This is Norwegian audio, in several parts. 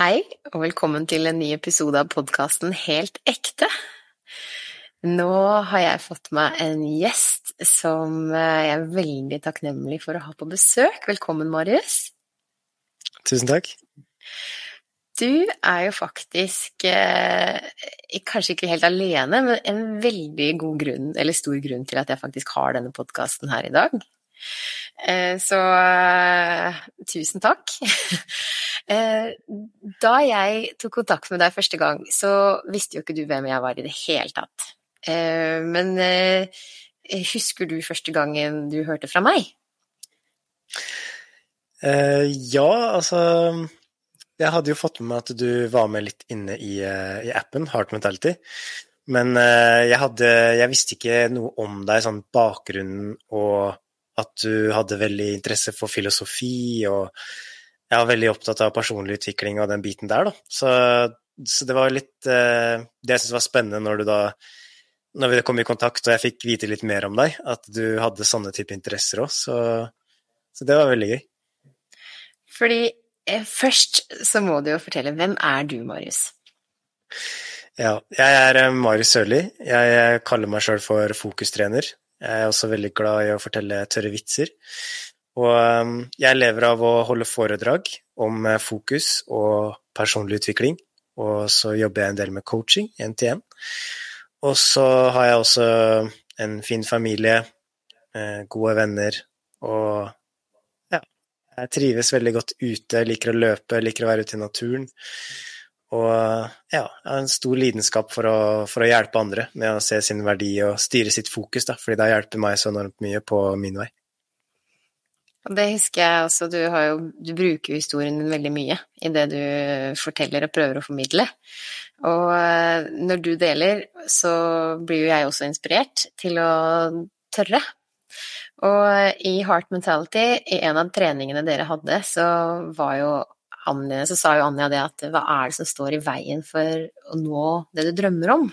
Hei, og velkommen til en ny episode av podkasten Helt ekte. Nå har jeg fått meg en gjest som eh, jeg er veldig takknemlig for å ha på besøk. Velkommen, Marius. Tusen takk. Du er jo faktisk, eh, kanskje ikke helt alene, men en veldig god grunn, eller stor grunn til at jeg faktisk har denne podkasten her i dag. Eh, så eh, tusen takk. Eh, da jeg tok kontakt med deg første gang, så visste jo ikke du hvem jeg var i det hele tatt. Men husker du første gangen du hørte fra meg? Ja, altså Jeg hadde jo fått med meg at du var med litt inne i, i appen Heart Mentality. Men jeg, hadde, jeg visste ikke noe om deg, sånn bakgrunnen og at du hadde veldig interesse for filosofi og jeg var veldig opptatt av personlig utvikling og den biten der, da. Så, så det var litt eh, Det jeg syntes var spennende når du da når vi kom i kontakt og jeg fikk vite litt mer om deg, at du hadde sånne type interesser òg. Så, så, det var veldig gøy. Fordi eh, først så må du jo fortelle, hvem er du, Marius? Ja, jeg er eh, Marius Sørli. Jeg kaller meg sjøl for fokustrener. Jeg er også veldig glad i å fortelle tørre vitser. Og um, jeg lever av å holde foredrag om eh, fokus og personlig utvikling, og så jobber jeg en del med coaching, én. Og så har jeg også en fin familie, eh, gode venner, og ja, jeg trives veldig godt ute, liker å løpe, liker å være ute i naturen. Og ja, jeg har en stor lidenskap for å, for å hjelpe andre med å se sin verdi og styre sitt fokus, da, fordi det har hjulpet meg så enormt mye på min vei. Og det husker jeg også, du, jo, du bruker jo historien din veldig mye i det du forteller og prøver å formidle. Og eh, når du deler, så blir jo jeg også inspirert til å tørre. Og i Heart Mentality, i en av treningene dere hadde, så var jo Anja, så sa jo Anja det at hva er det som står i veien for å nå det du drømmer om?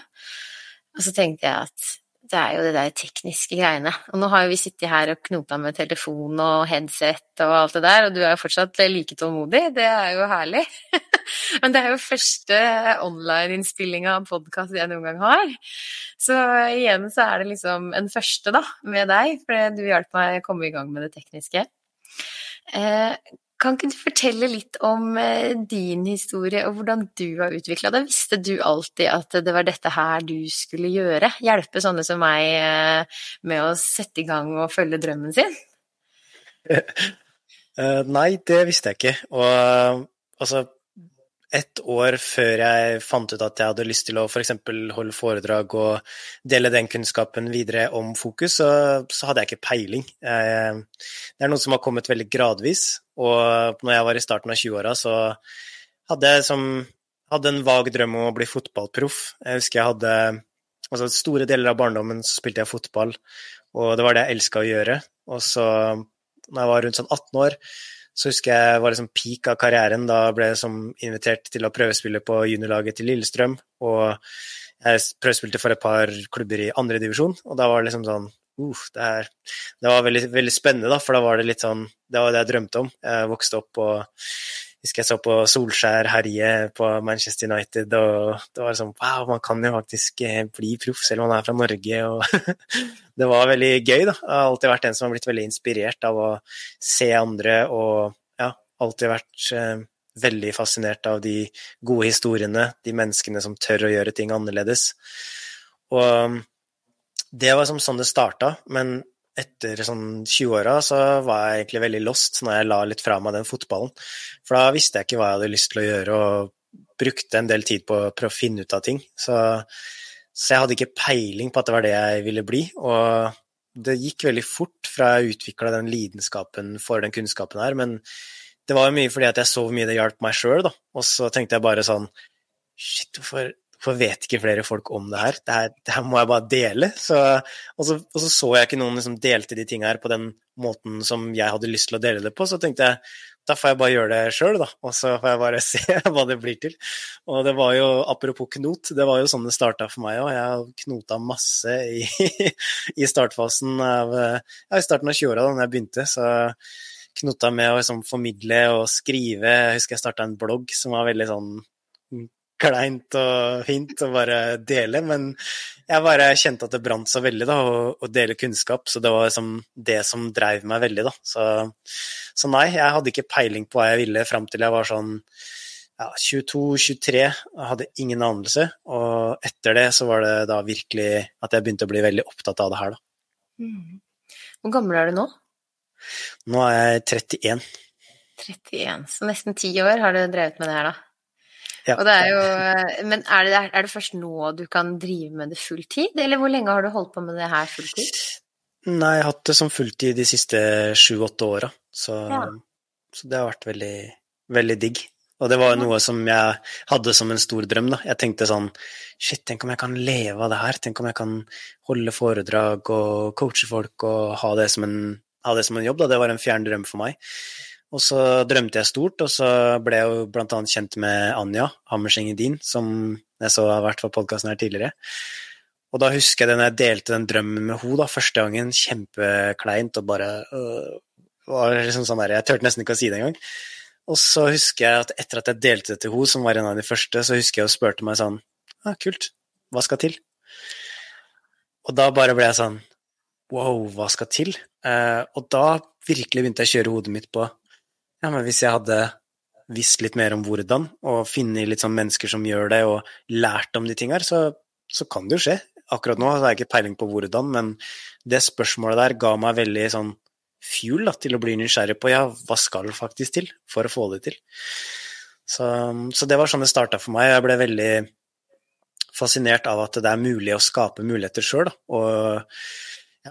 Og så tenkte jeg at det er jo det der tekniske greiene. Og nå har jo vi sittet her og knota med telefon og headset og alt det der, og du er jo fortsatt like tålmodig. Det er jo herlig. Men det er jo første online-innspillinga av podkast jeg noen gang har. Så igjen så er det liksom en første, da, med deg, for du hjalp meg å komme i gang med det tekniske. Eh, kan ikke du fortelle litt om eh, din historie og hvordan du har utvikla det? Visste du alltid at det var dette her du skulle gjøre? Hjelpe sånne som meg eh, med å sette i gang og følge drømmen sin? Eh, nei, det visste jeg ikke. Og altså ett år før jeg fant ut at jeg hadde lyst til å f.eks. For holde foredrag og dele den kunnskapen videre om fokus, så, så hadde jeg ikke peiling. Jeg, det er noe som har kommet veldig gradvis, og når jeg var i starten av 20-åra, så hadde jeg som, hadde en vag drøm om å bli fotballproff. Jeg husker jeg hadde altså Store deler av barndommen så spilte jeg fotball, og det var det jeg elska å gjøre. Og så, når jeg var rundt sånn 18 år, så husker jeg var liksom peak av karrieren. Da ble jeg som invitert til å prøvespille på juniorlaget til Lillestrøm. Og jeg prøvespilte for et par klubber i andredivisjon, og da var det liksom sånn uh, det, det, var veldig, veldig, spennende, da, for da var det litt sånn Det var det jeg drømte om. Jeg vokste opp og husker jeg så på Solskjær herje på Manchester United, og det var sånn Wow, man kan jo faktisk eh, bli proff selv om man er fra Norge, og det var veldig gøy, da. Jeg har alltid vært en som har blitt veldig inspirert av å se andre, og ja, alltid vært eh, veldig fascinert av de gode historiene, de menneskene som tør å gjøre ting annerledes. Og det var som sånn det starta, men etter sånn 20-åra så var jeg egentlig veldig lost når jeg la litt fra meg den fotballen. For da visste jeg ikke hva jeg hadde lyst til å gjøre, og brukte en del tid på å prøve å finne ut av ting. Så, så, jeg hadde ikke peiling på at det var det jeg ville bli. Og det gikk veldig fort fra jeg utvikla den lidenskapen for den kunnskapen her, men det var jo mye fordi at jeg så hvor mye det hjalp meg sjøl, da. Og så tenkte jeg bare sånn Shit, hvorfor Hvorfor vet ikke flere folk om det her? Det her, det her må jeg bare dele. Så, og, så, og, så, så jeg ikke noen som delte de tingene her på den måten som jeg hadde lyst til å dele det på. Så tenkte jeg da får jeg bare gjøre det sjøl, da. Og så får jeg bare se hva det blir til. Og det var jo, apropos knot, det var jo sånn det starta for meg òg. Jeg har knota masse i, i startfasen av Ja, i starten av 20-åra da jeg begynte. Så knota med å liksom formidle og skrive. Jeg husker jeg starta en blogg som var veldig sånn kleint og fint å bare dele, men jeg bare kjente at det brant så veldig, da, å, dele kunnskap. Så det var liksom det som dreiv meg veldig, da. Så, så, nei, jeg hadde ikke peiling på hva jeg ville fram til jeg var sånn ja, 22-23. Jeg hadde ingen anelse. Og etter det så var det da virkelig at jeg begynte å bli veldig opptatt av det her, da. Mm. Hvor gammel er du nå? Nå er jeg 31. 31, så nesten ti år har du drevet med det her, da? Ja. Er jo, men er det, er det, først nå du kan drive med det fulltid, eller hvor lenge har du holdt på med det her fulltid? Nei, jeg har hatt det som fulltid de siste sju-åtte åra, så, ja. så, det har vært veldig, veldig digg. Og det var noe som jeg hadde som en stor drøm, da. Jeg tenkte sånn Shit, tenk om jeg kan leve av det her? Tenk om jeg kan holde foredrag og coache folk og ha det som en, det som en jobb, da. Det var en fjern drøm for meg. Og så drømte jeg stort, og så ble jeg jo blant annet kjent med Anja Hammerseng Edin, som jeg så har vært på podkasten her tidligere. Og da husker jeg det når jeg delte den drømmen med henne første gangen, kjempekleint og bare øh, var liksom sånn der, Jeg turte nesten ikke å si det engang. Og så husker jeg at etter at jeg delte det til henne, som var en av de første, så husker jeg hun spurte meg sånn Ja, ah, kult. Hva skal til? Og da bare ble jeg sånn Wow, hva skal til? Eh, og da virkelig begynte jeg å kjøre hodet mitt på ja, men hvis jeg hadde visst litt mer om hvordan, og funnet litt sånn mennesker som gjør det, og lært om de tingene, så, så kan det jo skje. Akkurat nå har jeg ikke peiling på hvordan, men det spørsmålet der ga meg veldig sånn fuel da, til å bli nysgjerrig på ja, hva skal faktisk til for å få det til. Så, så det var sånn det starta for meg. Jeg ble veldig fascinert av at det er mulig å skape muligheter sjøl, og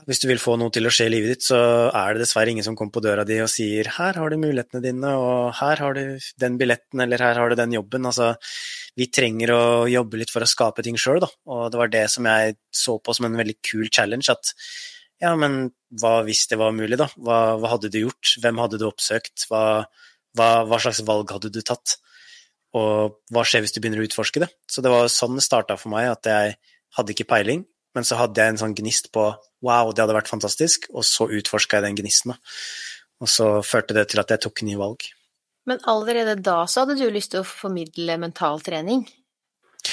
hvis du vil få noe til å skje i livet ditt, så er det dessverre ingen som kommer på døra di og sier 'her har du mulighetene dine', og 'her har du den billetten', eller 'her har du den jobben'. Altså, vi trenger å jobbe litt for å skape ting sjøl, da. Og det var det som jeg så på som en veldig kul challenge. At ja, men hva hvis det var mulig, da? Hva, hva hadde du gjort? Hvem hadde du oppsøkt? Hva, hva, hva, slags valg hadde du tatt? Og hva skjer hvis du begynner å utforske det? Så det var sånn det starta for meg, at jeg hadde ikke peiling, men så hadde jeg en sånn gnist på wow, det hadde vært fantastisk, og så utforska jeg den gnisten. Og så førte det til at jeg tok nye valg. Men allerede da så hadde du lyst til å formidle mental trening?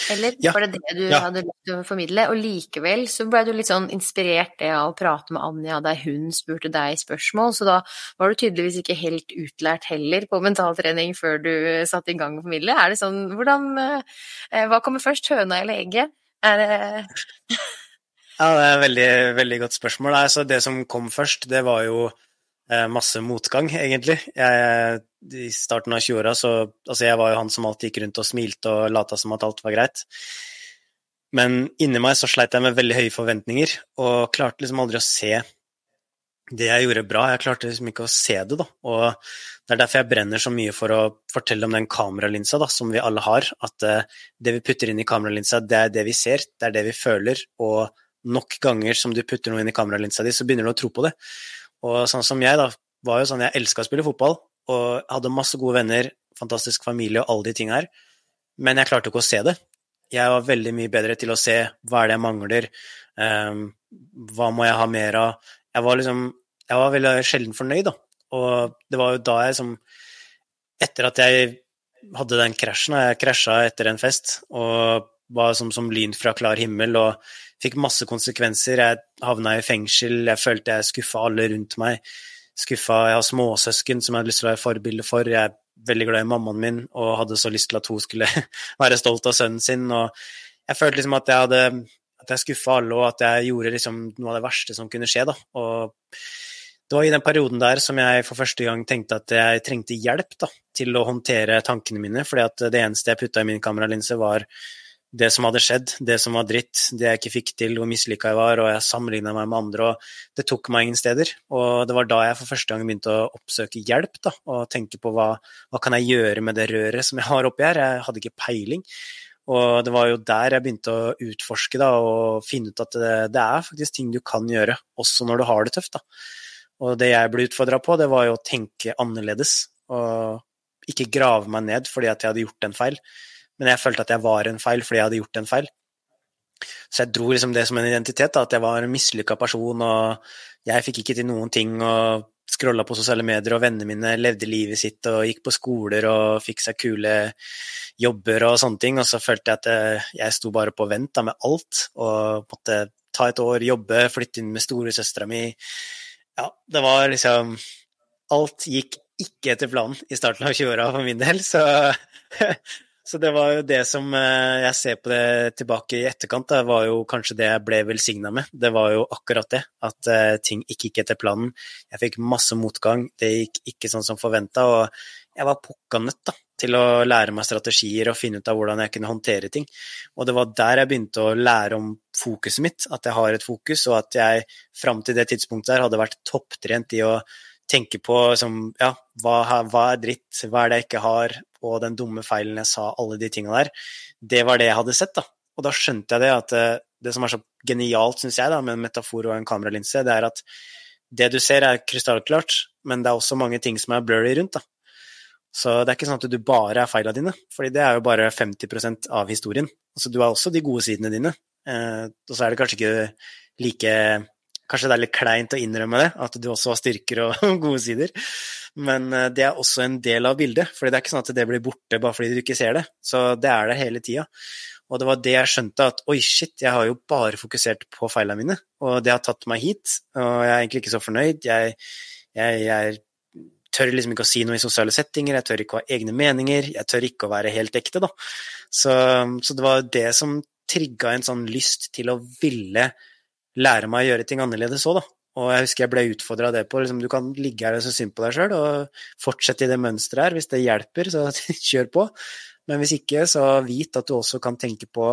Eller ja. var det det du ja. hadde lyst til å formidle? Og likevel så ble du litt sånn inspirert av å prate med Anja der hun spurte deg spørsmål, så da var du tydeligvis ikke helt utlært heller på mentaltrening før du satte i gang å formidle. Er det sånn hvordan eh, Hva kommer først, høna eller egget? Er det Ja, det er et veldig, veldig godt spørsmål. Altså, det som kom først, det var jo eh, masse motgang, egentlig. Jeg, I starten av 20-åra så Altså, jeg var jo han som alltid gikk rundt og smilte og lata som at alt var greit. Men inni meg så sleit jeg med veldig høye forventninger, og klarte liksom aldri å se det jeg gjorde bra. Jeg klarte liksom ikke å se det, da. Og det er derfor jeg brenner så mye for å fortelle om den kameralinsa da, som vi alle har. At uh, det vi putter inn i kameralinsa, det er det vi ser, det er det vi føler, og nok ganger som du putter noe inn i kameralinsa di, så begynner du å tro på det. Og sånn som jeg, da, var jo sånn jeg elska å spille fotball, og hadde masse gode venner, fantastisk familie og alle de tinga her, men jeg klarte ikke å se det. Jeg var veldig mye bedre til å se hva er det jeg mangler, um, hva må jeg ha mer av. Jeg var liksom Jeg var veldig sjelden fornøyd, da. Og det var jo da jeg som Etter at jeg hadde den krasjen, og jeg krasja etter en fest og var som, som lyn fra klar himmel og fikk masse konsekvenser. Jeg havna i fengsel, jeg følte jeg skuffa alle rundt meg. Skuffa Jeg har småsøsken som jeg hadde lyst til å være forbilde for. Jeg er veldig glad i mammaen min og hadde så lyst til at hun skulle være stolt av sønnen sin. Og jeg følte liksom at jeg hadde at jeg skuffa alle, og at jeg gjorde liksom noe av det verste som kunne skje. Da. Og det var i den perioden der som jeg for første gang tenkte at jeg trengte hjelp da, til å håndtere tankene mine, fordi at det eneste jeg putta i min kameralinse, var det som hadde skjedd, det som var dritt, det jeg ikke fikk til, hvor mislykka jeg var, og jeg sammenligna meg med andre, og det tok meg ingen steder. Og det var da jeg for første gang begynte å oppsøke hjelp, da, og tenke på hva, hva kan jeg gjøre med det røret som jeg har oppi her, jeg hadde ikke peiling. Og det var jo der jeg begynte å utforske da, og finne ut at det, det er faktisk ting du kan gjøre, også når du har det tøft. da. Og det jeg ble utfordra på, det var jo å tenke annerledes, og ikke grave meg ned fordi at jeg hadde gjort en feil men jeg følte at jeg var en feil fordi jeg hadde gjort en feil. Så jeg dro liksom det som en identitet, da, at jeg var en mislykka person, og jeg fikk ikke til noen ting, og scrolla på sosiale medier, og vennene mine levde livet sitt og gikk på skoler og fikk seg kule jobber og sånne ting, og så følte jeg at eh, jeg sto bare på vent da, med alt, og måtte ta et år, jobbe, flytte inn med storesøstera mi. Ja, det var liksom Alt gikk ikke etter planen i starten av 20-åra for min del, så Så det var jo det som eh, jeg ser på det tilbake i etterkant, det var jo kanskje det jeg ble velsigna med. Det var jo akkurat det, at eh, ting ikke gikk etter planen. Jeg fikk masse motgang, det gikk ikke sånn som forventa, og jeg var pukka nødt da, til å lære meg strategier og finne ut av hvordan jeg kunne håndtere ting. Og det var der jeg begynte å lære om fokuset mitt, at jeg har et fokus, og at jeg fram til det tidspunktet der hadde vært topptrent i å tenke på som, ja, hva, hva, er dritt, hva er det jeg ikke har, og den dumme feilen jeg sa, alle de tinga der, det var det jeg hadde sett, da. Og da skjønte jeg det at det, eh, som er så genialt, syns jeg, da, med en metafor og en kameralinse, det er at det du ser er krystallklart, men det er også mange ting som er blurry rundt, da. Så det er ikke sånn at du bare er feila dine, fordi det er jo bare 50% av historien. Altså, du har også de gode sidene dine, eh, og så er det kanskje ikke like Kanskje det er litt kleint å innrømme det, at du også har styrker og gode sider, men eh, det er også en del av bildet. For det er ikke sånn at det blir borte bare fordi du ikke ser det. Så det er der hele tida. Og det var det jeg skjønte, at oi, shit, jeg har jo bare fokusert på feilene mine, og det har tatt meg hit, og jeg er egentlig ikke så fornøyd. Jeg, jeg, jeg tør liksom ikke å si noe i sosiale settinger, jeg tør ikke å ha egne meninger, jeg tør ikke å være helt ekte, da. Så, så det var det som trigga en sånn lyst til å ville lære meg å gjøre ting annerledes òg, da. Og jeg husker jeg ble utfordra av det på liksom, du kan ligge her og så synd på deg sjøl og fortsette i det mønsteret her. Hvis det hjelper, så kjør på. Men hvis ikke, så vit at du også kan tenke på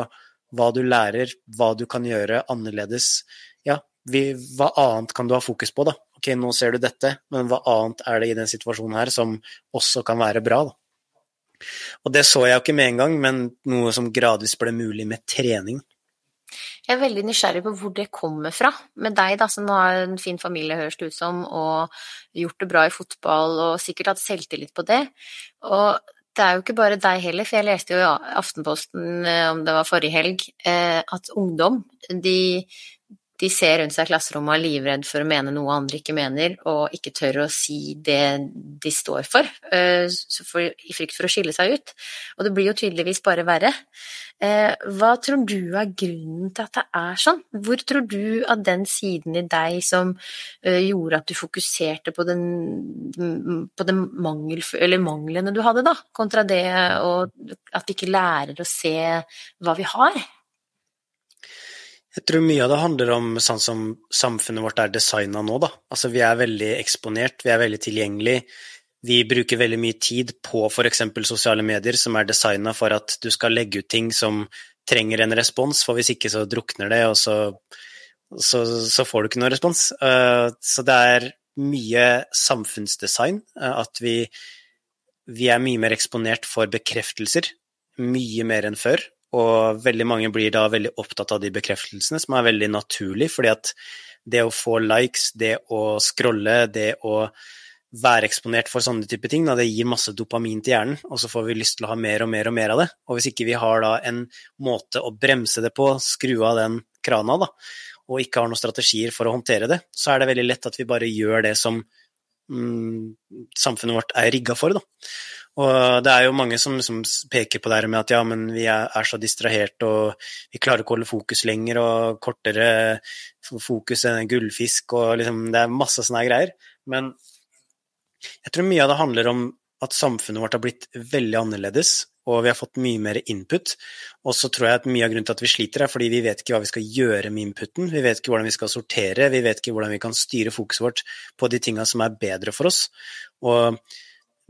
hva du lærer, hva du kan gjøre annerledes. Ja, vi, hva annet kan du ha fokus på, da? Ok, nå ser du dette, men hva annet er det i den situasjonen her som også kan være bra, da? Og det så jeg jo ikke med en gang, men noe som gradvis ble mulig med trening. Jeg er veldig nysgjerrig på hvor det kommer fra, med deg da, som har en fin familie, høres det ut som, og gjort det bra i fotball, og sikkert hatt selvtillit på det. Og det er jo ikke bare deg heller, for jeg leste jo i Aftenposten, eh, om det var forrige helg, eh, at ungdom, de de ser rundt seg i klasserommet og er livredd for å mene noe andre ikke mener, og ikke tør å si det de står for, eh, i frykt for å skille seg ut. Og det blir jo tydeligvis bare verre. Eh, hva tror du er grunnen til at det er sånn? Hvor tror du at den siden i deg som eh, gjorde at du fokuserte på den, på den mangel, manglene du hadde, da, kontra det at vi ikke lærer å se hva vi har? Jeg tror mye av det handler om sånn som samfunnet vårt er designa nå, da. Altså vi er veldig eksponert, vi er veldig tilgjengelig. Vi bruker veldig mye tid på f.eks. sosiale medier som er designa for at du skal legge ut ting som trenger en respons, for hvis ikke så drukner det, og så, så, så får du ikke noen respons. Uh, så det er mye samfunnsdesign, uh, at vi, vi er mye mer eksponert for bekreftelser, mye mer enn før. Og veldig mange blir da veldig opptatt av de bekreftelsene, som er veldig naturlig, fordi at det å få likes, det å scrolle, det å være eksponert for sånne type ting, da, det gir masse dopamin til hjernen, og så får vi lyst til å ha mer og mer og mer av det. Og hvis ikke vi har da en måte å bremse det på, skru av den krana, da, og ikke har noen strategier for å håndtere det, så er det veldig lett at vi bare gjør det som mm, samfunnet vårt er rigga for, da. Og det er jo mange som, som peker på det her med at ja, men vi er, er, så distrahert og vi klarer ikke å holde fokus lenger og kortere fokus enn gullfisk og liksom Det er masse sånne greier. Men jeg tror mye av det handler om at samfunnet vårt har blitt veldig annerledes, og vi har fått mye mer input. Og så tror jeg at mye av grunnen til at vi sliter, er fordi vi vet ikke hva vi skal gjøre med inputen. Vi vet ikke hvordan vi skal sortere, vi vet ikke hvordan vi kan styre fokuset vårt på de tinga som er bedre for oss. Og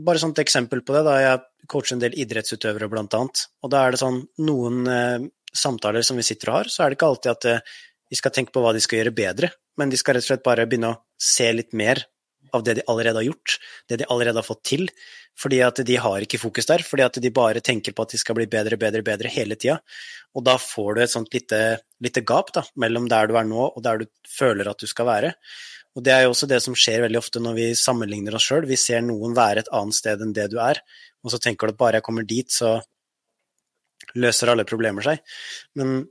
bare sånt eksempel på det, da jeg coacher en del idrettsutøvere blant annet, og da er det sånn noen eh, samtaler som vi sitter og har, så er det ikke alltid at eh, vi skal tenke på hva de skal gjøre bedre, men de skal rett og slett bare begynne å se litt mer av det de allerede har gjort, det de allerede har fått til, fordi at de har ikke fokus der, fordi at de bare tenker på at de skal bli bedre, bedre, bedre hele tida. Og da får du et sånt lite, lite gap da, mellom der du er nå og der du føler at du skal være. Og det er jo også det som skjer veldig ofte når vi sammenligner oss sjøl. Vi ser noen være et annet sted enn det du er, og så tenker du at bare jeg kommer dit, så løser alle problemer seg. Men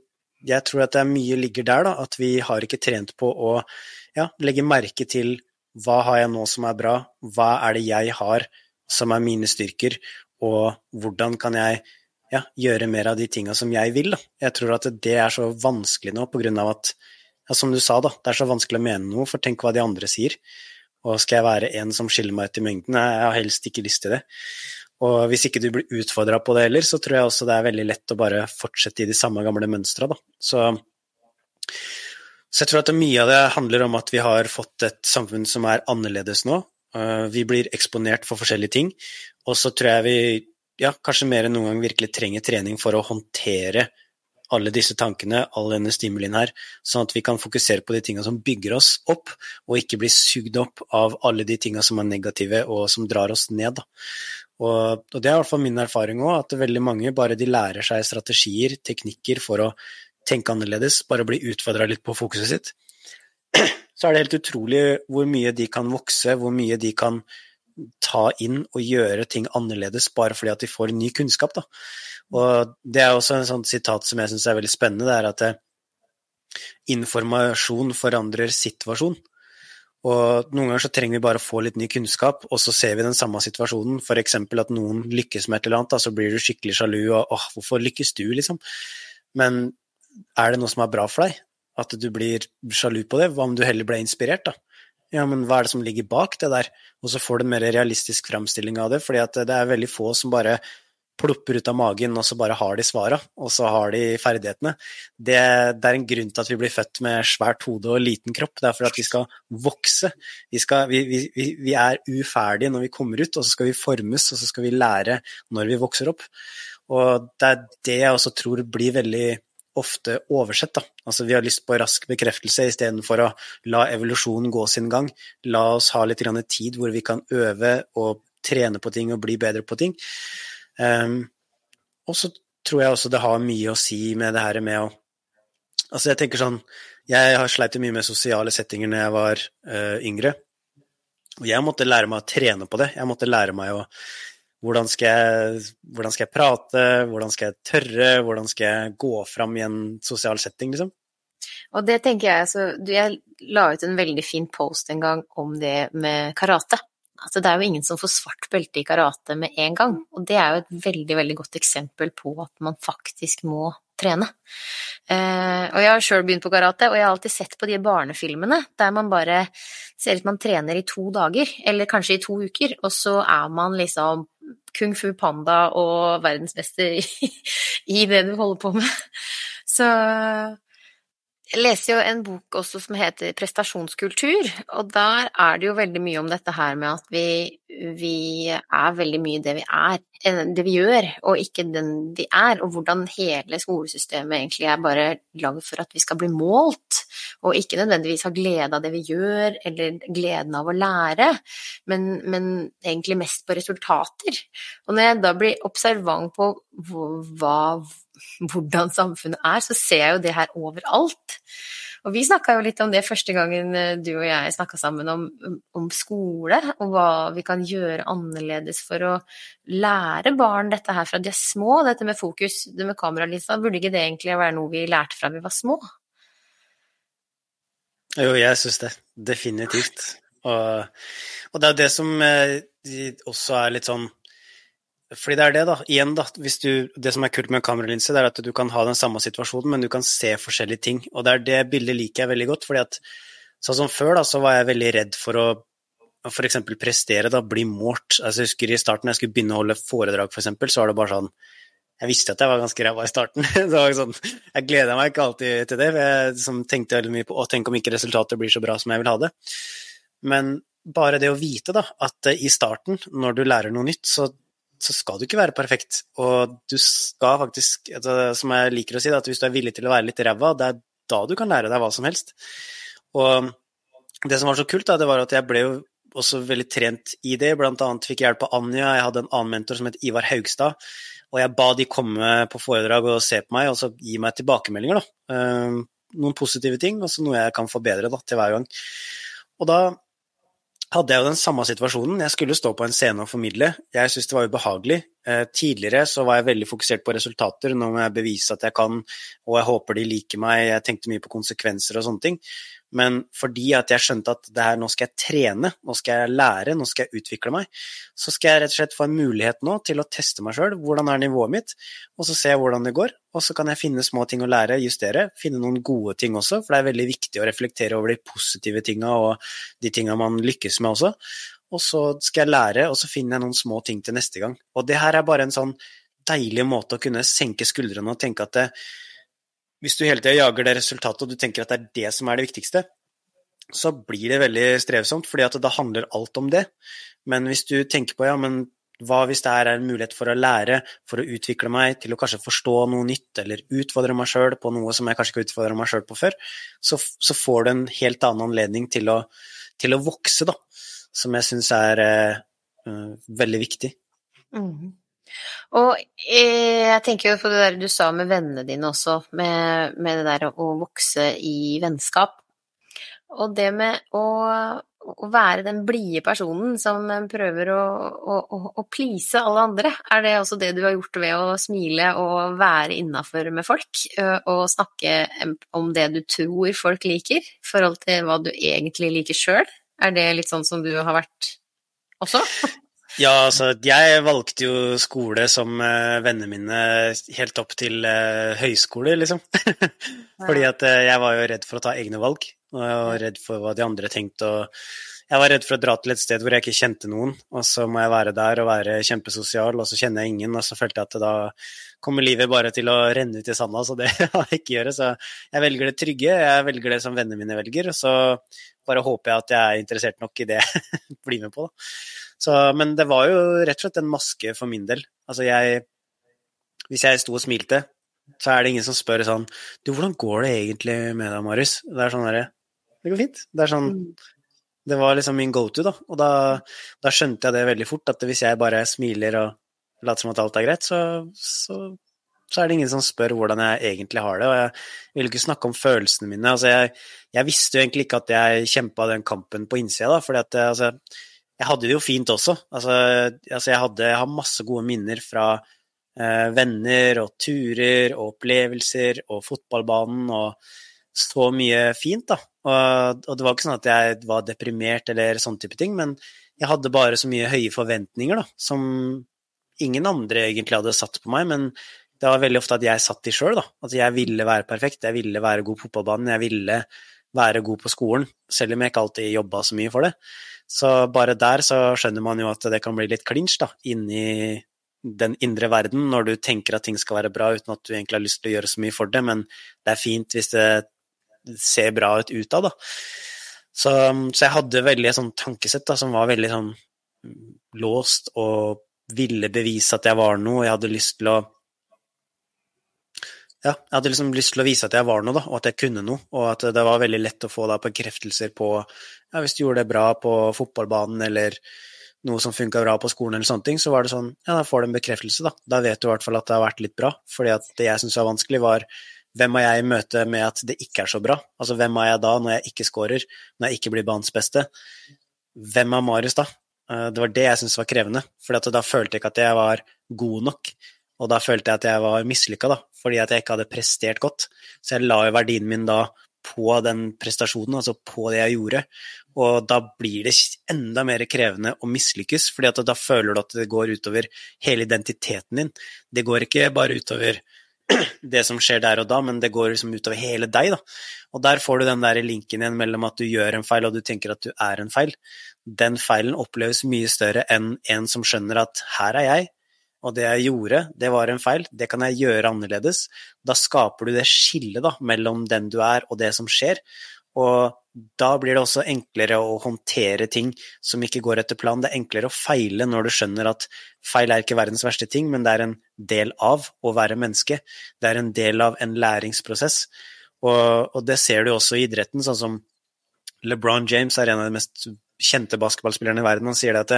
jeg tror at det er mye ligger der, da, at vi har ikke trent på å ja, legge merke til hva har jeg nå som er bra, hva er det jeg har som er mine styrker, og hvordan kan jeg ja, gjøre mer av de tinga som jeg vil. Da. Jeg tror at det er så vanskelig nå på grunn av at, ja, som du sa, da, det er så vanskelig å mene noe, for tenk hva de andre sier. Og skal jeg være en som skiller meg ut i mengden? Jeg har helst ikke lyst til det. Og hvis ikke du blir utfordra på det heller, så tror jeg også det er veldig lett å bare fortsette i de samme gamle mønstra, da. Så, så jeg tror at mye av det handler om at vi har fått et samfunn som er annerledes nå. Eh, vi blir eksponert for forskjellige ting, og så tror jeg vi ja, kanskje mer enn noen gang virkelig trenger trening for å håndtere alle disse tankene, all denne stimulien her, sånn at vi kan fokusere på de tingene som bygger oss opp, og ikke bli sugd opp av alle de tingene som er negative og som drar oss ned. Og, og, det er i hvert fall min erfaring òg, at veldig mange bare de lærer seg strategier, teknikker for å tenke annerledes, bare bli utfordra litt på fokuset sitt, så er det helt utrolig hvor mye de kan vokse, hvor mye de kan ta inn og gjøre ting annerledes bare fordi at de får ny kunnskap. Da. Og det er også en sånn sitat som jeg syns er veldig spennende, det er at eh, informasjon forandrer situasjon. Og noen ganger så trenger vi bare å få litt ny kunnskap, og så ser vi den samme situasjonen. F.eks. at noen lykkes med et eller annet, da, så blir du skikkelig sjalu og åh, hvorfor lykkes du, liksom? Men er det noe som er bra for deg? At du blir sjalu på det? Hva om du heller ble inspirert, da? Ja, men hva er det som ligger bak det der? Og så får du en mer realistisk framstilling av det, fordi at det er veldig få som bare plopper ut av magen, og så bare har de svara, og så har de ferdighetene. Det, det, er en grunn til at vi blir født med svært hode og liten kropp. Det er for at vi skal vokse. Vi, skal, vi, vi, vi, er uferdige når vi kommer ut, og så skal vi formes, og så skal vi lære når vi vokser opp. Og det er det jeg også tror blir veldig ofte oversett. Da. Altså, vi har lyst på rask bekreftelse istedenfor å la evolusjonen gå sin gang. La oss ha litt tid hvor vi kan øve og trene på ting og bli bedre på ting. Um, og så tror jeg også det har mye å si med det her med å Altså, jeg tenker sånn Jeg har sleit mye med sosiale settinger når jeg var uh, yngre. Og jeg måtte lære meg å trene på det. Jeg måtte lære meg å hvordan skal, jeg, hvordan skal jeg prate, hvordan skal jeg tørre, hvordan skal jeg gå fram i en sosial setting, liksom? Og det tenker jeg, altså Jeg la ut en veldig fin post en gang om det med karate. Altså, det er jo ingen som får svart belte i karate med en gang, og det er jo et veldig, veldig godt eksempel på at man faktisk må trene. Eh, og jeg har sjøl begynt på karate, og jeg har alltid sett på de barnefilmene der man bare ser ut man trener i to dager, eller kanskje i to uker, og så er man liksom kung fu panda og verdensmester i, i det du holder på med. Så jeg leser jo en bok også som heter Prestasjonskultur, og der er det jo veldig mye om dette her med at vi, vi er veldig mye det vi er, det vi gjør, og ikke den vi er, og hvordan hele skolesystemet egentlig er bare lagd for at vi skal bli målt, og ikke nødvendigvis ha glede av det vi gjør, eller gleden av å lære, men, men egentlig mest på resultater. Og når jeg da blir observant på hva hvordan samfunnet er, så ser jeg jo det her overalt. Og vi snakka jo litt om det første gangen eh, du og jeg snakka sammen om, om, skole, og hva vi kan gjøre annerledes for å lære barn dette her fra de er små, dette med fokus, det med kameralista, Burde ikke det egentlig være noe vi lærte fra vi var små? Jo, jeg syns det. Definitivt. Og, og, det er jo det som eh, også er litt sånn fordi det er det, da. Igjen, da. Du, det som er kult med en kameralinse, det er at du kan ha den samme situasjonen, men du kan se forskjellige ting. Og det er det bildet liker jeg veldig godt, fordi at sånn som før, da, så var jeg veldig redd for å f.eks. prestere, da, bli målt. Altså, jeg husker i starten da jeg skulle begynne å holde foredrag, f.eks., for så var det bare sånn jeg visste at jeg var ganske ræva i starten. sånn, jeg gleda meg ikke alltid til det. for Jeg liksom, tenkte veldig mye på å tenke om ikke resultatet blir så bra som jeg vil ha det. Men bare det å vite da, at i starten, når du lærer noe nytt, så så skal du ikke være perfekt. Og du skal faktisk, som jeg liker å si, at hvis du er villig til å være litt ræva, det er da du kan lære deg hva som helst. Og det som var så kult, da, det var at jeg ble jo også veldig trent i det. Blant annet fikk jeg hjelp av Anja, jeg hadde en annen mentor som het Ivar Haugstad. Og jeg ba de komme på foredrag og se på meg, og så gi meg tilbakemeldinger, da. Ehm, noen positive ting, og så noe jeg kan forbedre da, til hver gang. Og da hadde jeg jo den samme situasjonen. Jeg skulle stå på en scene og formidle. Jeg syntes det var ubehagelig. Eh, tidligere så var jeg veldig fokusert på resultater, nå må jeg bevise at jeg kan, og jeg håper de liker meg, jeg tenkte mye på konsekvenser og sånne ting. Men fordi at jeg skjønte at det her, nå skal jeg trene, nå skal jeg lære, nå skal jeg utvikle meg, så skal jeg rett og slett få en mulighet nå til å teste meg sjøl, hvordan er nivået mitt, og så ser jeg hvordan det går, og så kan jeg finne små ting å lære, justere, finne noen gode ting også, for det er veldig viktig å reflektere over de positive tinga og de tinga man lykkes med også. Og så skal jeg lære, og så finner jeg noen små ting til neste gang. Og det her er bare en sånn deilig måte å kunne senke skuldrene og tenke at det, hvis du hele tida jager det resultatet, og du tenker at det er det som er det viktigste, så blir det veldig strevsomt, fordi at da handler alt om det. Men hvis du tenker på ja, men hva hvis det er en mulighet for å lære, for å utvikle meg, til å kanskje forstå noe nytt, eller utfordre meg sjøl på noe som jeg kanskje ikke utfordra meg sjøl på før, så, så, får du en helt annen anledning til å, til å vokse, da. Som jeg syns er uh, veldig viktig. Mm. Og eh, jeg tenker jo på det der du sa med vennene dine også, med, med det der å vokse i vennskap. Og det med å, å være den blide personen som prøver å, å, å please alle andre, er det også det du har gjort ved å smile og være innafor med folk? Og snakke om det du tror folk liker, i forhold til hva du egentlig liker sjøl? Er det litt sånn som du har vært også? Ja, altså jeg valgte jo skole som uh, vennene mine helt opp til uh, høyskole, liksom. Fordi at uh, jeg var jo redd for å ta egne valg, og jeg var redd for hva de andre tenkte. og jeg var redd for å dra til et sted hvor jeg ikke kjente noen, og så må jeg være der og være kjempesosial, og så kjenner jeg ingen, og så følte jeg at da kommer livet bare til å renne ut i sanda, så det har jeg ikke gjøre. Så jeg velger det trygge, jeg velger det som vennene mine velger, og så bare håper jeg at jeg er interessert nok i det jeg blir med på. Da. Så, men det var jo rett og slett en maske for min del. Altså jeg Hvis jeg sto og smilte, så er det ingen som spør sånn Du, hvordan går det egentlig med deg, Marius? Det er sånn derre Det går fint. Det er sånn Det var liksom min go to, da. Og da, da, skjønte jeg det veldig fort, at hvis jeg bare smiler og later som at alt er greit, så, så, så er det ingen som spør hvordan jeg egentlig har det. Og jeg vil ikke snakke om følelsene mine. Altså, jeg, jeg visste jo egentlig ikke at jeg kjempa den kampen på innsida, da, fordi altså, jeg hadde det jo fint også. Altså, altså jeg, hadde, jeg, har masse gode minner fra eh, venner og turer og opplevelser og fotballbanen og så mye fint, da. Og, og, det var ikke sånn at jeg var deprimert eller sånn type ting, men jeg hadde bare så mye høye forventninger, da, som ingen andre egentlig hadde satt på meg, men det var veldig ofte at jeg satt de sjøl, da. At jeg ville være perfekt, jeg ville være god på fotballbanen, jeg ville være god på skolen, selv om jeg ikke alltid jobba så mye for det. Så bare der så skjønner man jo at det kan bli litt klinsj da, inni den indre verden, når du tenker at ting skal være bra uten at du egentlig har lyst til å gjøre så mye for det, men det er fint hvis det ser bra ut utad. Så, så, jeg hadde veldig et sånt tankesett da, som var veldig sånn låst og ville bevise at jeg var noe, jeg hadde lyst til å ja, jeg hadde liksom lyst til å vise at jeg var noe, da, og at jeg kunne noe. Og at det var veldig lett å få da bekreftelser på ja, hvis du gjorde det bra på fotballbanen eller noe som funka bra på skolen eller sånne ting, så var det sånn ja, da får du en bekreftelse, da. Da vet du i hvert fall at det har vært litt bra. Fordi at det jeg syntes var vanskelig, var hvem er jeg i møte med at det ikke er så bra? Altså hvem er jeg da når jeg ikke scorer, når jeg ikke blir banens beste? Hvem er Marius da? Eh, det var det jeg syntes var krevende, for da følte jeg ikke at jeg var god nok. Og da følte jeg at jeg var mislykka, fordi at jeg ikke hadde prestert godt. Så jeg la jo verdien min da på den prestasjonen, altså på det jeg gjorde. Og da blir det enda mer krevende å mislykkes, fordi da føler du at det går utover hele identiteten din. Det går ikke bare utover det som skjer der og da, men det går liksom utover hele deg, da. Og der får du den der linken igjen mellom at du gjør en feil og du tenker at du er en feil. Den feilen oppleves mye større enn en som skjønner at her er jeg, og det jeg gjorde, det var en feil, det kan jeg gjøre annerledes. Da skaper du det skillet mellom den du er og det som skjer. Og da blir det også enklere å håndtere ting som ikke går etter planen. Det er enklere å feile når du skjønner at feil er ikke verdens verste ting, men det er en del av å være menneske. Det er en del av en læringsprosess. Og, og det ser du også i idretten, sånn som LeBron James er en av de mest kjente basketballspillerne i verden. Han sier at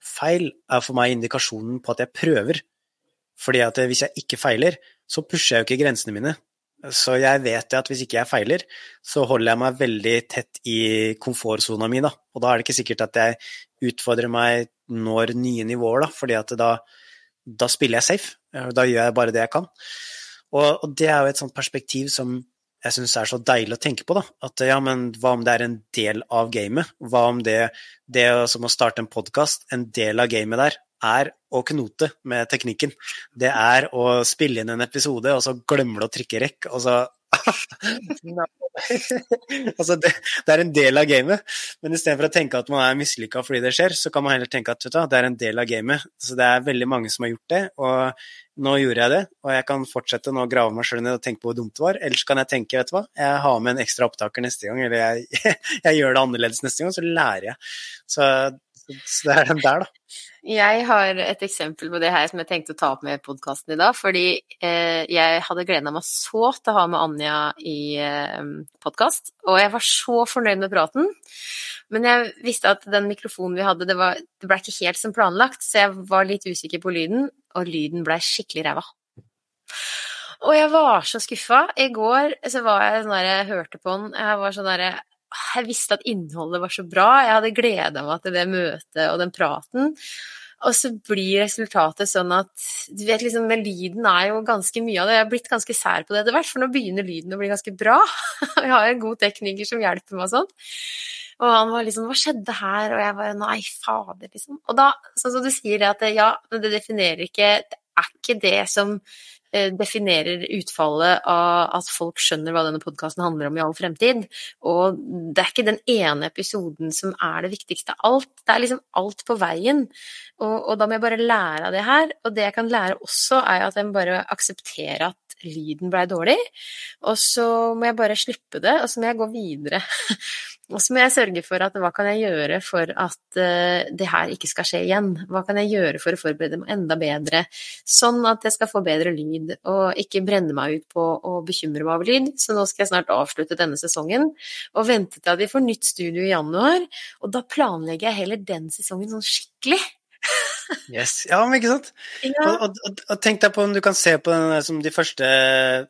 Feil er for meg indikasjonen på at jeg prøver. Fordi at hvis jeg ikke feiler, så pusher jeg jo ikke grensene mine. Så jeg vet at hvis ikke jeg feiler, så holder jeg meg veldig tett i komfortsona mi. Og da er det ikke sikkert at jeg utfordrer meg når nye nivåer, da, fordi at da, da spiller jeg safe. Da gjør jeg bare det jeg kan. Og, og det er jo et sånt perspektiv som jeg syns er så deilig å tenke på, da. At ja, men hva om det er en del av gamet? Hva om det, det som å starte en podkast, en del av gamet der, er å knote med teknikken. Det er å spille inn en episode, og så glemmer du å trykke rekk, og så altså det, det, er en del av gamet, men istedenfor å tenke at man er mislykka fordi det skjer, så kan man heller tenke at du, det er en del av gamet. Så det er veldig mange som har gjort det, og nå gjorde jeg det. Og jeg kan fortsette nå å grave meg sjøl ned og tenke på hvor dumt det var. Ellers kan jeg tenke, vet du hva, jeg har med en ekstra opptaker neste gang, eller jeg, jeg gjør det annerledes neste gang, så lærer jeg. Så, så det er den der, da. Jeg har et eksempel på det her som jeg tenkte å ta opp med podkasten i dag. Fordi eh, jeg hadde gleda meg så til å ha med Anja i eh, podkast. Og jeg var så fornøyd med praten. Men jeg visste at den mikrofonen vi hadde, det, var, det ble ikke helt som planlagt. Så jeg var litt usikker på lyden, og lyden blei skikkelig ræva. Og jeg var så skuffa. I går så var jeg sånn der, jeg hørte på den, jeg var sånn derre jeg visste at innholdet var så bra, jeg hadde gleda meg til det møtet og den praten. Og så blir resultatet sånn at du vet liksom, den lyden er jo ganske mye av det. Jeg har blitt ganske sær på det etter hvert, for nå begynner lyden å bli ganske bra. Jeg har en god tekniker som hjelper meg og sånn. Og han var liksom 'Hva skjedde her?' Og jeg bare 'Nei, fader', liksom. Og da, sånn som du sier, at det, ja, det definerer ikke Det er ikke det som definerer utfallet av at folk skjønner hva denne podkasten handler om i all fremtid. Og det er ikke den ene episoden som er det viktigste av alt. Det er liksom alt på veien. Og, og, da må jeg bare lære av det her. Og det jeg kan lære også, er at jeg må bare akseptere at lyden blei dårlig. Og så må jeg bare slippe det, og så må jeg gå videre. og så må jeg sørge for at hva kan jeg gjøre for at uh, det her ikke skal skje igjen? Hva kan jeg gjøre for å forberede meg enda bedre, sånn at jeg skal få bedre lyd, og ikke brenne meg ut på å bekymre meg over lyd. Så nå skal jeg snart avslutte denne sesongen og vente til at vi får nytt studio i januar. Og da planlegger jeg heller den sesongen sånn skikkelig. Yes. Ja, men ikke sant? Ja. Og, og, og, tenk deg på om du kan se på den som de første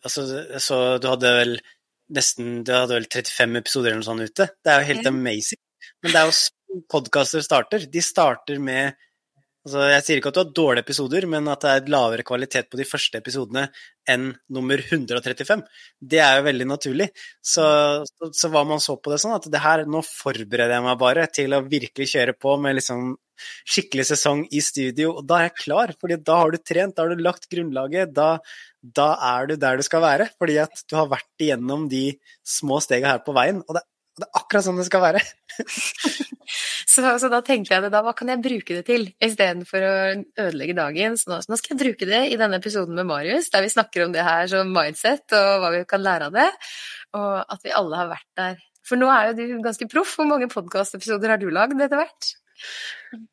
Altså, så du hadde vel nesten Du hadde vel 35 episoder eller noe sånt ute. Det er jo helt amazing. Men det er jo sånn podkaster starter. De starter med Altså, jeg sier ikke at du har dårlige episoder, men at det er lavere kvalitet på de første episodene enn nummer 135. Det er jo veldig naturlig. Så, så, så var man så på det sånn at det her, nå forbereder jeg meg bare til å virkelig kjøre på med liksom skikkelig sesong i studio, og da er jeg klar, fordi da har du trent, da har du lagt grunnlaget, da, da er du der du skal være, fordi at du har vært igjennom de små stegene her på veien, og det, det er akkurat sånn det skal være. så, så, da tenkte jeg det, da hva kan jeg bruke det til, istedenfor å ødelegge dagen. Så nå, så nå, skal jeg bruke det i denne episoden med Marius, der vi snakker om det her som mindset, og hva vi kan lære av det, og at vi alle har vært der. For nå er jo du ganske proff. Hvor mange podkastepisoder har du lagd etter hvert?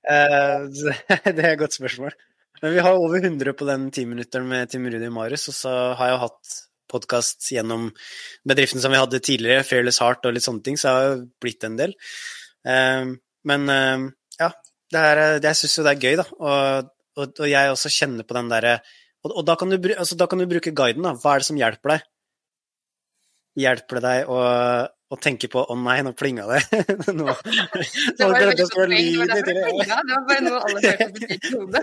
Eh, det er et godt spørsmål. Men vi har over 100 på den timinutteren med Tim Rudi Marius, og så har jeg hatt podkast gjennom bedriften som vi hadde tidligere, Fairless Heart og litt sånne ting, så har det blitt en del. Eh, men eh, ja, er, jeg syns jo det er gøy, da. Og, og, og, jeg også kjenner på den derre og, og, da, kan du, altså, da kan du bruke guiden, da. Hva er det som hjelper deg? Hjelper det deg å og tenker på 'å nei, nå plinga det'. nå, det var bare veldig godt poeng. Det var derfor det plinga. Det var bare noe alle hørte på sitt hode.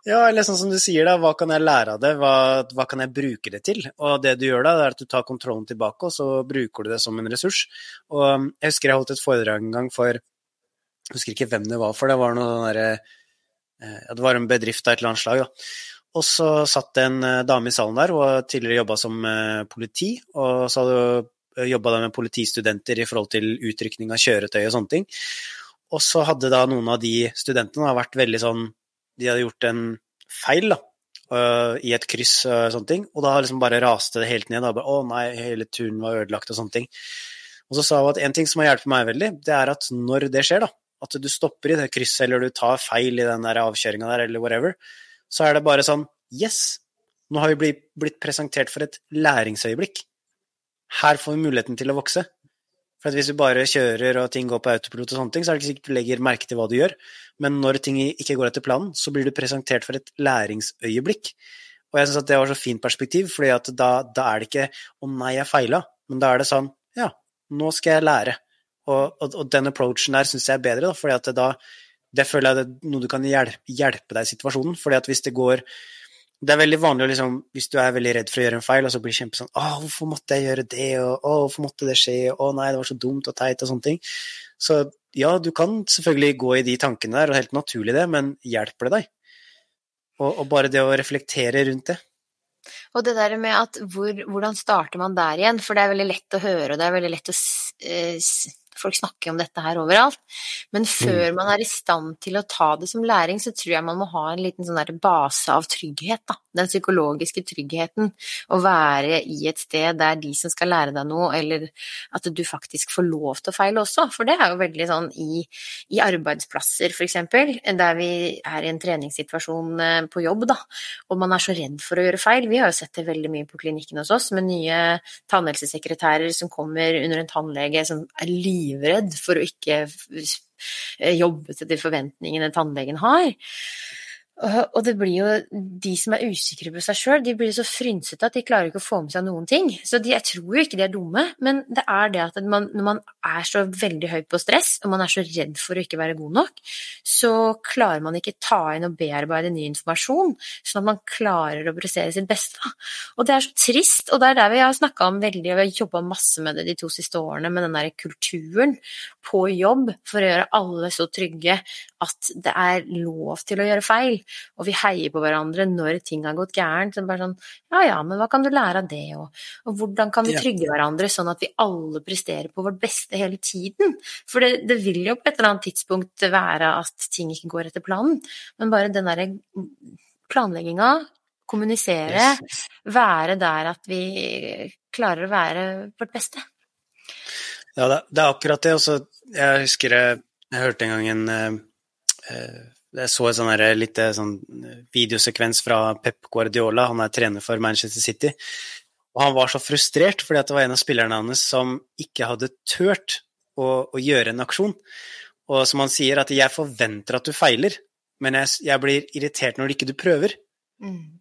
ja, eller sånn som du sier, da. Hva kan jeg lære av det? Hva, hva, kan jeg bruke det til? Og det du gjør da, det er at du tar kontrollen tilbake, og så bruker du det som en ressurs. Og um, jeg husker jeg holdt et foredrag en gang for Jeg husker ikke hvem det var for, det var noe sånn derre eh, ja, Det var en bedrift av et eller annet slag, da og så satt det en eh, dame i salen der, hun har tidligere jobba som eh, politi, og så hadde hun eh, jobba med politistudenter i forhold til utrykning av kjøretøy og sånne ting. Og så hadde da noen av de studentene vært veldig sånn De hadde gjort en feil, da, i et kryss og sånne ting, og da liksom bare raste det helt ned. Da å nei, hele turen var ødelagt og sånne ting. Og så sa hun at en ting som har hjulpet meg veldig, det er at når det skjer, da, at du stopper i det krysset, eller du tar feil i den der avkjøringa der, eller whatever, så er det bare sånn Yes, nå har vi blitt, presentert for et læringsøyeblikk. Her får vi muligheten til å vokse. For hvis du bare kjører og ting går på autopilot og sånne ting, så er det ikke sikkert du legger merke til hva du gjør. Men når ting ikke går etter planen, så blir du presentert for et læringsøyeblikk. Og jeg syns at det var så fint perspektiv, fordi da, da er det ikke 'å nei, jeg feila', men da er det sånn 'ja, nå skal jeg lære'. Og, og, og den approachen der syns jeg er bedre, da, fordi at da det føler jeg er noe du kan hjelpe, deg i situasjonen. fordi at hvis det går Det er veldig vanlig liksom, hvis du er veldig redd for å gjøre en feil, og så blir kjempe sånn 'Å, hvorfor måtte jeg gjøre det?' og 'Å, hvorfor måtte det skje?' 'Å nei, det var så dumt og teit', og sånne ting. Så ja, du kan selvfølgelig gå i de tankene der, og helt naturlig det, men hjelper det deg? Og, og bare det å reflektere rundt det. Og det der med at hvor, hvordan starter man der igjen? For det er veldig lett å høre, og det er veldig lett å eh, Folk snakker om dette her overalt. Men før mm. man er i stand til å ta det som læring, så tror jeg man må ha en liten sånn base av trygghet. Da. Den psykologiske tryggheten. Å være i et sted der de som skal lære deg noe, eller at du faktisk får lov til å feile også. For det er jo veldig sånn i, i arbeidsplasser, f.eks., der vi er i en treningssituasjon eh, på jobb, da, og man er så redd for å gjøre feil. Vi har jo sett det veldig mye på klinikken hos oss, med nye tannhelsesekretærer som kommer under en tannlege som er lydige livredd for å ikke jobbe til de forventningene tannlegen har. Og det blir jo de som er usikre på seg sjøl, de blir så frynsete at de klarer ikke å få med seg noen ting. Så de, jeg tror jo ikke de er dumme, men det er det at man, når man er så veldig høy på stress, og man er så redd for å ikke være god nok, så klarer man ikke ta inn og bearbeide ny informasjon, sånn at man klarer å prestere sitt beste. Og det er så trist, og det er der vi har snakka om veldig, og vi har jobba masse med det de to siste årene, med den der kulturen på jobb for å gjøre alle så trygge at det er lov til å gjøre feil og vi heier på hverandre når ting har gått gærent. Så bare sånn Ja ja, men hva kan du lære av det, og, og hvordan kan vi trygge hverandre sånn at vi alle presterer på vårt beste hele tiden? For det, det, vil jo på et eller annet tidspunkt være at ting ikke går etter planen, men bare den derre planlegginga, kommunisere, være der at vi klarer å være vårt beste. Ja, det, er akkurat det. Også, jeg husker jeg, jeg hørte en gang en eh, eh jeg så en sånn lite sånn videosekvens fra Pep Guardiola, han er trener for Manchester City. Og han var så frustrert fordi det var en av spillerne hans som ikke hadde turt å, å, gjøre en aksjon. Og som han sier, at 'jeg forventer at du feiler, men jeg, jeg blir irritert når ikke du prøver'. Mm.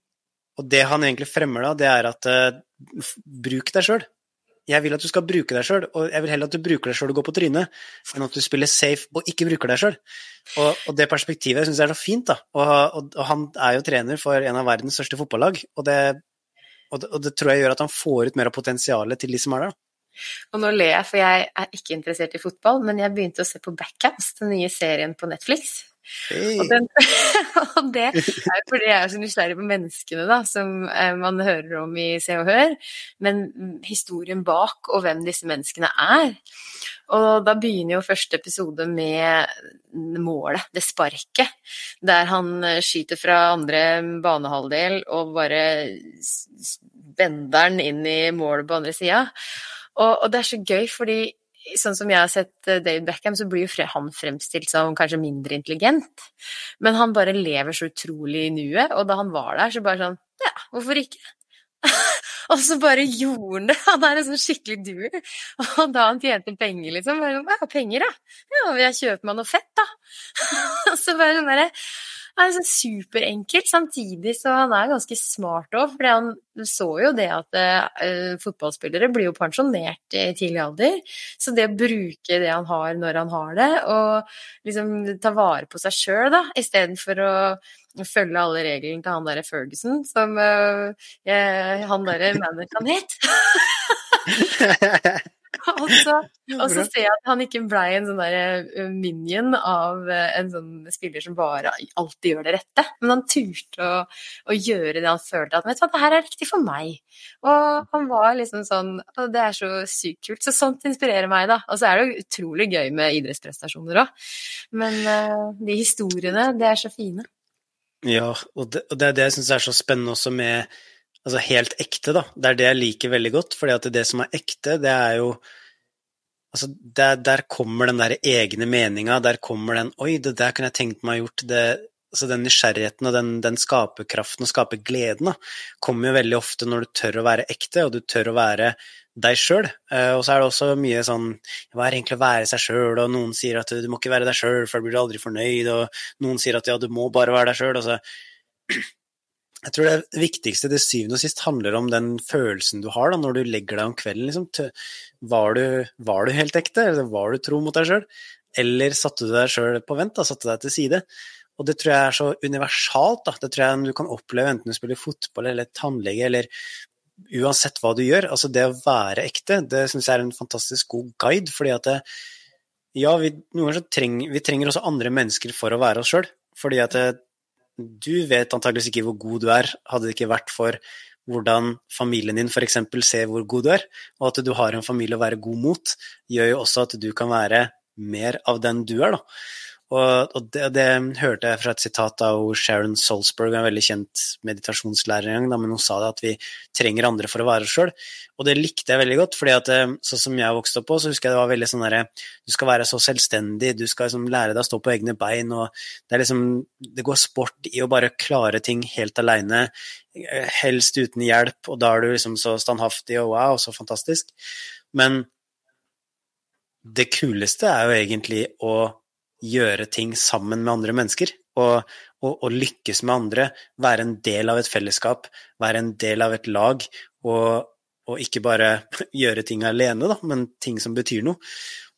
Og det han egentlig fremmer da, det er at uh, bruk deg sjøl. Jeg vil at du skal bruke deg sjøl, og jeg vil heller at du bruker deg sjøl og går på trynet, enn at du spiller safe og ikke bruker deg sjøl. Og, og, det perspektivet syns jeg er så fint, da. Og, og, og, han er jo trener for en av verdens største fotballag, og det, og det, det tror jeg gjør at han får ut mer av potensialet til de som er der. Og nå ler jeg, for jeg er ikke interessert i fotball, men jeg begynte å se på Backcams, den nye serien på Netflix. Hey. Og, den, og, det er fordi jeg er så nysgjerrig på menneskene da, som eh, man hører om i Se og Hør, men historien bak og hvem disse menneskene er. Og da begynner jo første episode med målet, det sparket, der han eh, skyter fra andre banehalvdel og bare bender den inn i målet på andre sida. Og, og det er så gøy, fordi sånn som jeg har sett eh, David Beckham, så blir jo han fremstilt som kanskje mindre intelligent. Men han bare lever så utrolig i nuet, og da han var der, så bare sånn Ja, hvorfor ikke? og så bare gjorde han det. Han er en sånn skikkelig doer. Og da han tjente penger, liksom bare sånn Ja, penger, ja. Ja, jeg kjøpe meg noe fett, da? og så bare sånn derre er sånn superenkelt, samtidig så han er ganske smart òg. For han så jo det at uh, fotballspillere blir jo pensjonert i tidlig alder. Så det å bruke det han har når han har det, og liksom ta vare på seg sjøl, da, istedenfor å følge alle reglene til han derre Ferguson, som uh, jeg, han derre manageren het. og, så, og så ser jeg at han ikke blei en sånn der eh, minion av eh, en sånn spiller som bare alltid gjør det rette. Men han turte å, å gjøre det han følte at vet du hva, det her er riktig for meg. Og han var liksom sånn Og det er så sykt kult. Så sånt inspirerer meg, da. Og så er det jo utrolig gøy med idrettsprestasjoner òg. Men uh, de historiene, det er så fine. Ja, og det, og det er det jeg syns er så spennende også med altså helt ekte, da. Det er det jeg liker veldig godt, fordi at det som er ekte, det er jo Altså, der, der kommer den der egne meninga, der kommer den 'oi, det der kunne jeg tenkt meg gjort', det, altså den nysgjerrigheten og den, den skaperkraften og skapergleden da, kommer jo veldig ofte når du tør å være ekte, og du tør å være deg sjøl. Uh, og så er det også mye sånn Hva er egentlig å være seg sjøl? Og noen sier at du, må ikke være deg sjøl, for da blir du aldri fornøyd. Og noen sier at ja, du må bare være deg sjøl. Og så jeg tror det viktigste til syvende og sist handler om den følelsen du har da, når du legger deg om kvelden. Liksom. Var, du, var, du, helt ekte, eller var du tro mot deg sjøl? eller satte du deg sjøl på vent, da, satte deg til side. Og det tror jeg er så universalt. Da. Det tror jeg du kan oppleve enten du spiller fotball eller tannlege eller uansett hva du gjør. Altså det å være ekte, det syns jeg er en fantastisk god guide. fordi at det, ja, vi, noen ganger så trenger vi trenger også andre mennesker for å være oss sjøl. Fordi at du vet antageligvis ikke hvor god du er, hadde det ikke vært for hvordan familien din f.eks. ser hvor god du er, og at du har en familie å være god mot, gjør jo også at du kan være mer av den du er, da. Og, og det, det, hørte jeg fra et sitat av Sharon Salzberg, en veldig kjent meditasjonslærer en gang, men hun sa det at vi trenger andre for å være oss sjøl. Og det likte jeg veldig godt, fordi at eh, sånn som jeg vokste opp på, så husker jeg det var veldig sånn derre Du skal være så selvstendig, du skal liksom lære deg å stå på egne bein, og det er liksom Det går sport i å bare klare ting helt aleine, eh, helst uten hjelp, og da er du liksom så standhaftig og wow, så fantastisk. Men det kuleste er jo egentlig å gjøre ting sammen med andre mennesker. Og, og, og, lykkes med andre, være en del av et fellesskap, være en del av et lag, og, og ikke bare gjøre ting alene, da, men ting som betyr noe.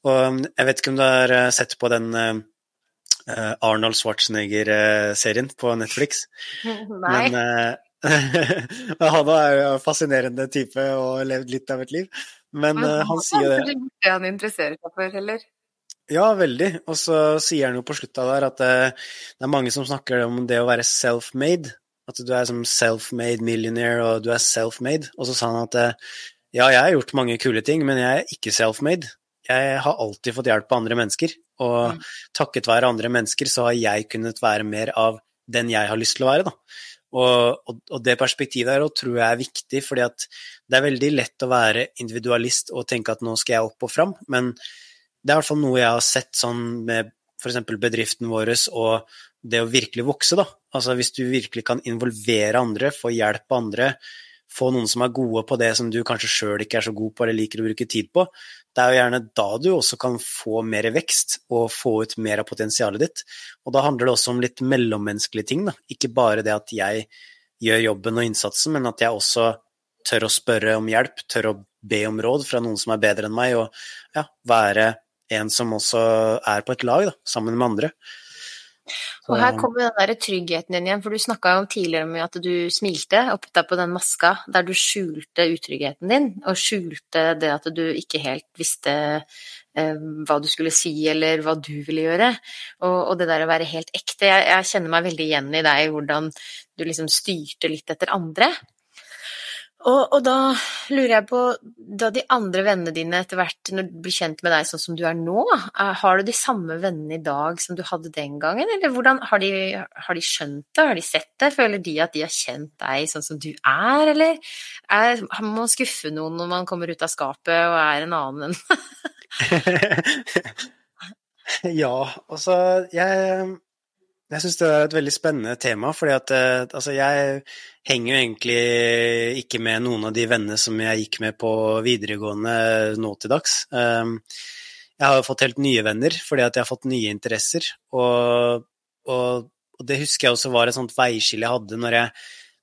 Og jeg vet ikke om du har eh, sett på den uh, Arnold Schwarzenegger-serien på Netflix? Nei. Men han er jo en fascinerende type og har levd litt av et liv. Men Men han sier det Det er ikke det han interesserer seg for, heller? Ja, veldig. Og så sier han jo på slutta der at det, eh, det, er mange som snakker om det å være self-made. At du er som self-made millionaire, og du er self-made. Og så sa han at eh, ja, jeg har gjort mange kule ting, men jeg er ikke self-made. Jeg har alltid fått hjelp av andre mennesker, og mm. takket være andre mennesker så har jeg kunnet være mer av den jeg har lyst til å være, da. Og, og, og det perspektivet her tror jeg er viktig, fordi at det er veldig lett å være individualist og tenke at nå skal jeg opp og fram, men det er i hvert fall noe jeg har sett sånn med f.eks. bedriften vår og det å virkelig vokse, da. Altså hvis du virkelig kan involvere andre, få hjelp av andre, få noen som er gode på det som du kanskje sjøl ikke er så god på eller liker å bruke tid på, det er jo gjerne da du også kan få mer vekst og få ut mer av potensialet ditt. Og da handler det også om litt mellommenneskelige ting, da. Ikke bare det at jeg gjør jobben og innsatsen, men at jeg også tør å spørre om hjelp, tør å be om råd fra noen som er bedre enn meg, og ja, være en som også er på et lag, da, sammen med andre. Så, og her kommer den der tryggheten din igjen, for du snakka jo tidligere om at du smilte opp deg på den maska der du skjulte utryggheten din, og skjulte det at du ikke helt visste eh, hva du skulle si eller hva du ville gjøre. Og, og det der å være helt ekte. Jeg, jeg, kjenner meg veldig igjen i deg, hvordan du liksom styrte litt etter andre. Og, og, da lurer jeg på, da de andre vennene dine etter hvert, når du blir kjent med deg sånn som du er nå, har du de samme vennene i dag som du hadde den gangen, eller hvordan, har de, har de skjønt det, har de sett det, føler de at de har kjent deg sånn som du er, eller er, må man skuffe noen når man kommer ut av skapet og er en annen enn Ja, altså, jeg jeg syns det er et veldig spennende tema, fordi eh, altså, jeg henger jo egentlig ikke med noen av de vennene som jeg gikk med på videregående nå til dags. Ehm, jeg har jo fått helt nye venner fordi at jeg har fått nye interesser, og, og, og det husker jeg også var et sånt veiskille jeg hadde når jeg,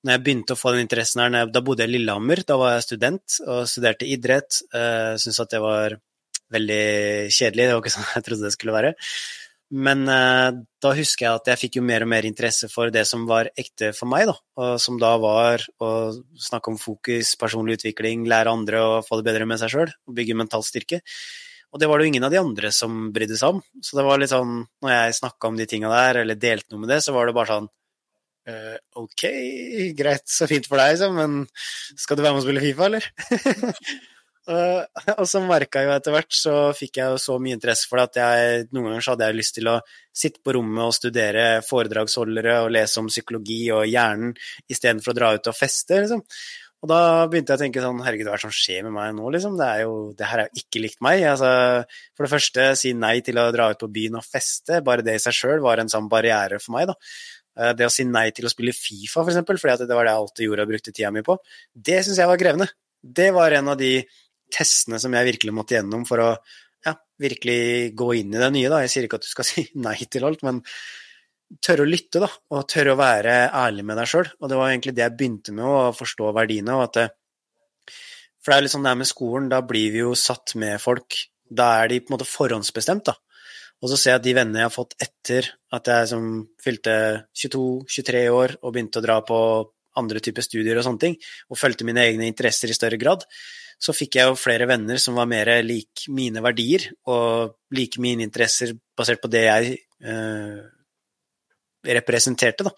når jeg begynte å få den interessen her. Da bodde jeg i Lillehammer, da var jeg student og studerte idrett. Uh, Syntes at det var veldig kjedelig, det var ikke sånn jeg trodde det skulle være. Men eh, da husker jeg at jeg fikk jo mer og mer interesse for det som var ekte for meg, da. Og som da var å snakke om fokus, personlig utvikling, lære andre å få det bedre med seg sjøl, bygge mental styrke. Og det var det jo ingen av de andre som brydde seg om. Så det var litt sånn, når jeg snakka om de tinga der, eller delte noe med det, så var det bare sånn eh, Ok, greit, så fint for deg, liksom, men skal du være med og spille Fifa, eller? Uh, og så merka jeg jo etter hvert, så fikk jeg jo så mye interesse for det at jeg noen ganger så hadde jeg lyst til å sitte på rommet og studere foredragsholdere og lese om psykologi og hjernen istedenfor å dra ut og feste, liksom. Og da begynte jeg å tenke sånn Herregud, hva er det som skjer med meg nå, liksom? Det, er jo, det her er jo ikke likt meg. Altså, for det første, si nei til å dra ut på byen og feste. Bare det i seg sjøl var en sånn barriere for meg, da. Uh, det å si nei til å spille Fifa, for eksempel, fordi det var det jeg alltid gjorde og brukte tida mi på, det syns jeg var krevende. Det var en av de testene som jeg virkelig måtte gjennom for å ja, virkelig gå inn i det nye. Da. Jeg sier ikke at du skal si nei til alt, men tørre å lytte, da, og tørre å være ærlig med deg sjøl. Og det var egentlig det jeg begynte med, å forstå verdiene. og at det, For det er litt sånn det er med skolen, da blir vi jo satt med folk. Da er de på en måte forhåndsbestemt, da. Og så ser jeg at de vennene jeg har fått etter at jeg som fylte 22-23 år og begynte å dra på andre typer studier og sånne ting, og fulgte mine egne interesser i større grad, så fikk jeg jo flere venner som var mer lik mine verdier og like mine interesser basert på det jeg eh, representerte, da.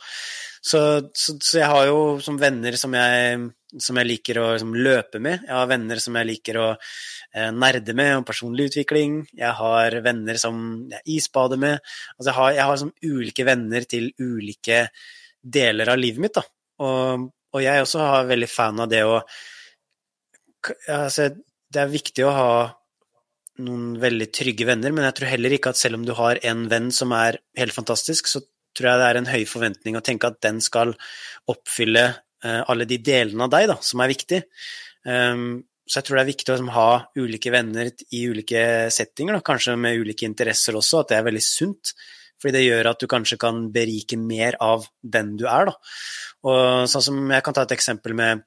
Så, så, så, jeg har jo som venner som jeg, som jeg liker å som, løpe med. Jeg har venner som jeg liker å eh, nerde med om personlig utvikling. Jeg har venner som jeg isbader med. Altså, jeg har, jeg har som ulike venner til ulike deler av livet mitt, da. Og, og jeg også er veldig fan av det å altså, Det er viktig å ha noen veldig trygge venner, men jeg tror heller ikke at selv om du har en venn som er helt fantastisk, så tror jeg det er en høy forventning å tenke at den skal oppfylle uh, alle de delene av deg da, som er viktig. Um, så jeg tror det er viktig å liksom, ha ulike venner i ulike settinger, da, kanskje med ulike interesser også, at det er veldig sunt. Fordi det gjør at du kanskje kan berike mer av den du er. Da. Og sånn som Jeg kan ta et eksempel med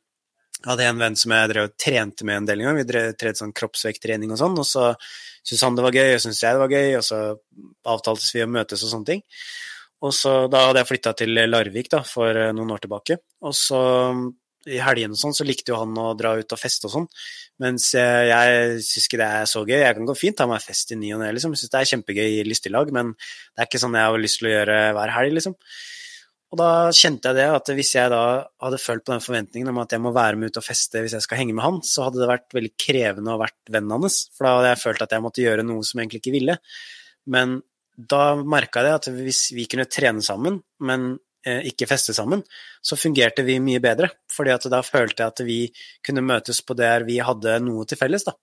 jeg hadde en venn som jeg drev og trente med en del ganger. Vi drev, trente sånn kroppsvekttrening og sånn, og så syntes han det var gøy, og syntes jeg det var gøy, og så avtaltes vi å møtes og sånne ting. Og så, Da hadde jeg flytta til Larvik da, for eh, noen år tilbake. Og så i helgene og sånn, så likte jo han å dra ut og feste og sånn. Mens jeg, jeg syns ikke det er så gøy. Jeg kan gå fint ta meg fest i ny og ne, liksom. Jeg syns det er kjempegøy i lystig lag, men det er ikke sånn jeg har lyst til å gjøre hver helg, liksom. Og da kjente jeg det, at hvis jeg da hadde følt på den forventningen om at jeg må være med ut og feste hvis jeg skal henge med han, så hadde det vært veldig krevende å vært vennen hans, for da hadde jeg følt at jeg måtte gjøre noe som jeg egentlig ikke ville. Men da merka jeg at hvis vi kunne trene sammen, men eh, ikke feste sammen, så fungerte vi mye bedre. fordi at da følte jeg at vi kunne møtes på der vi hadde noe til felles. Da.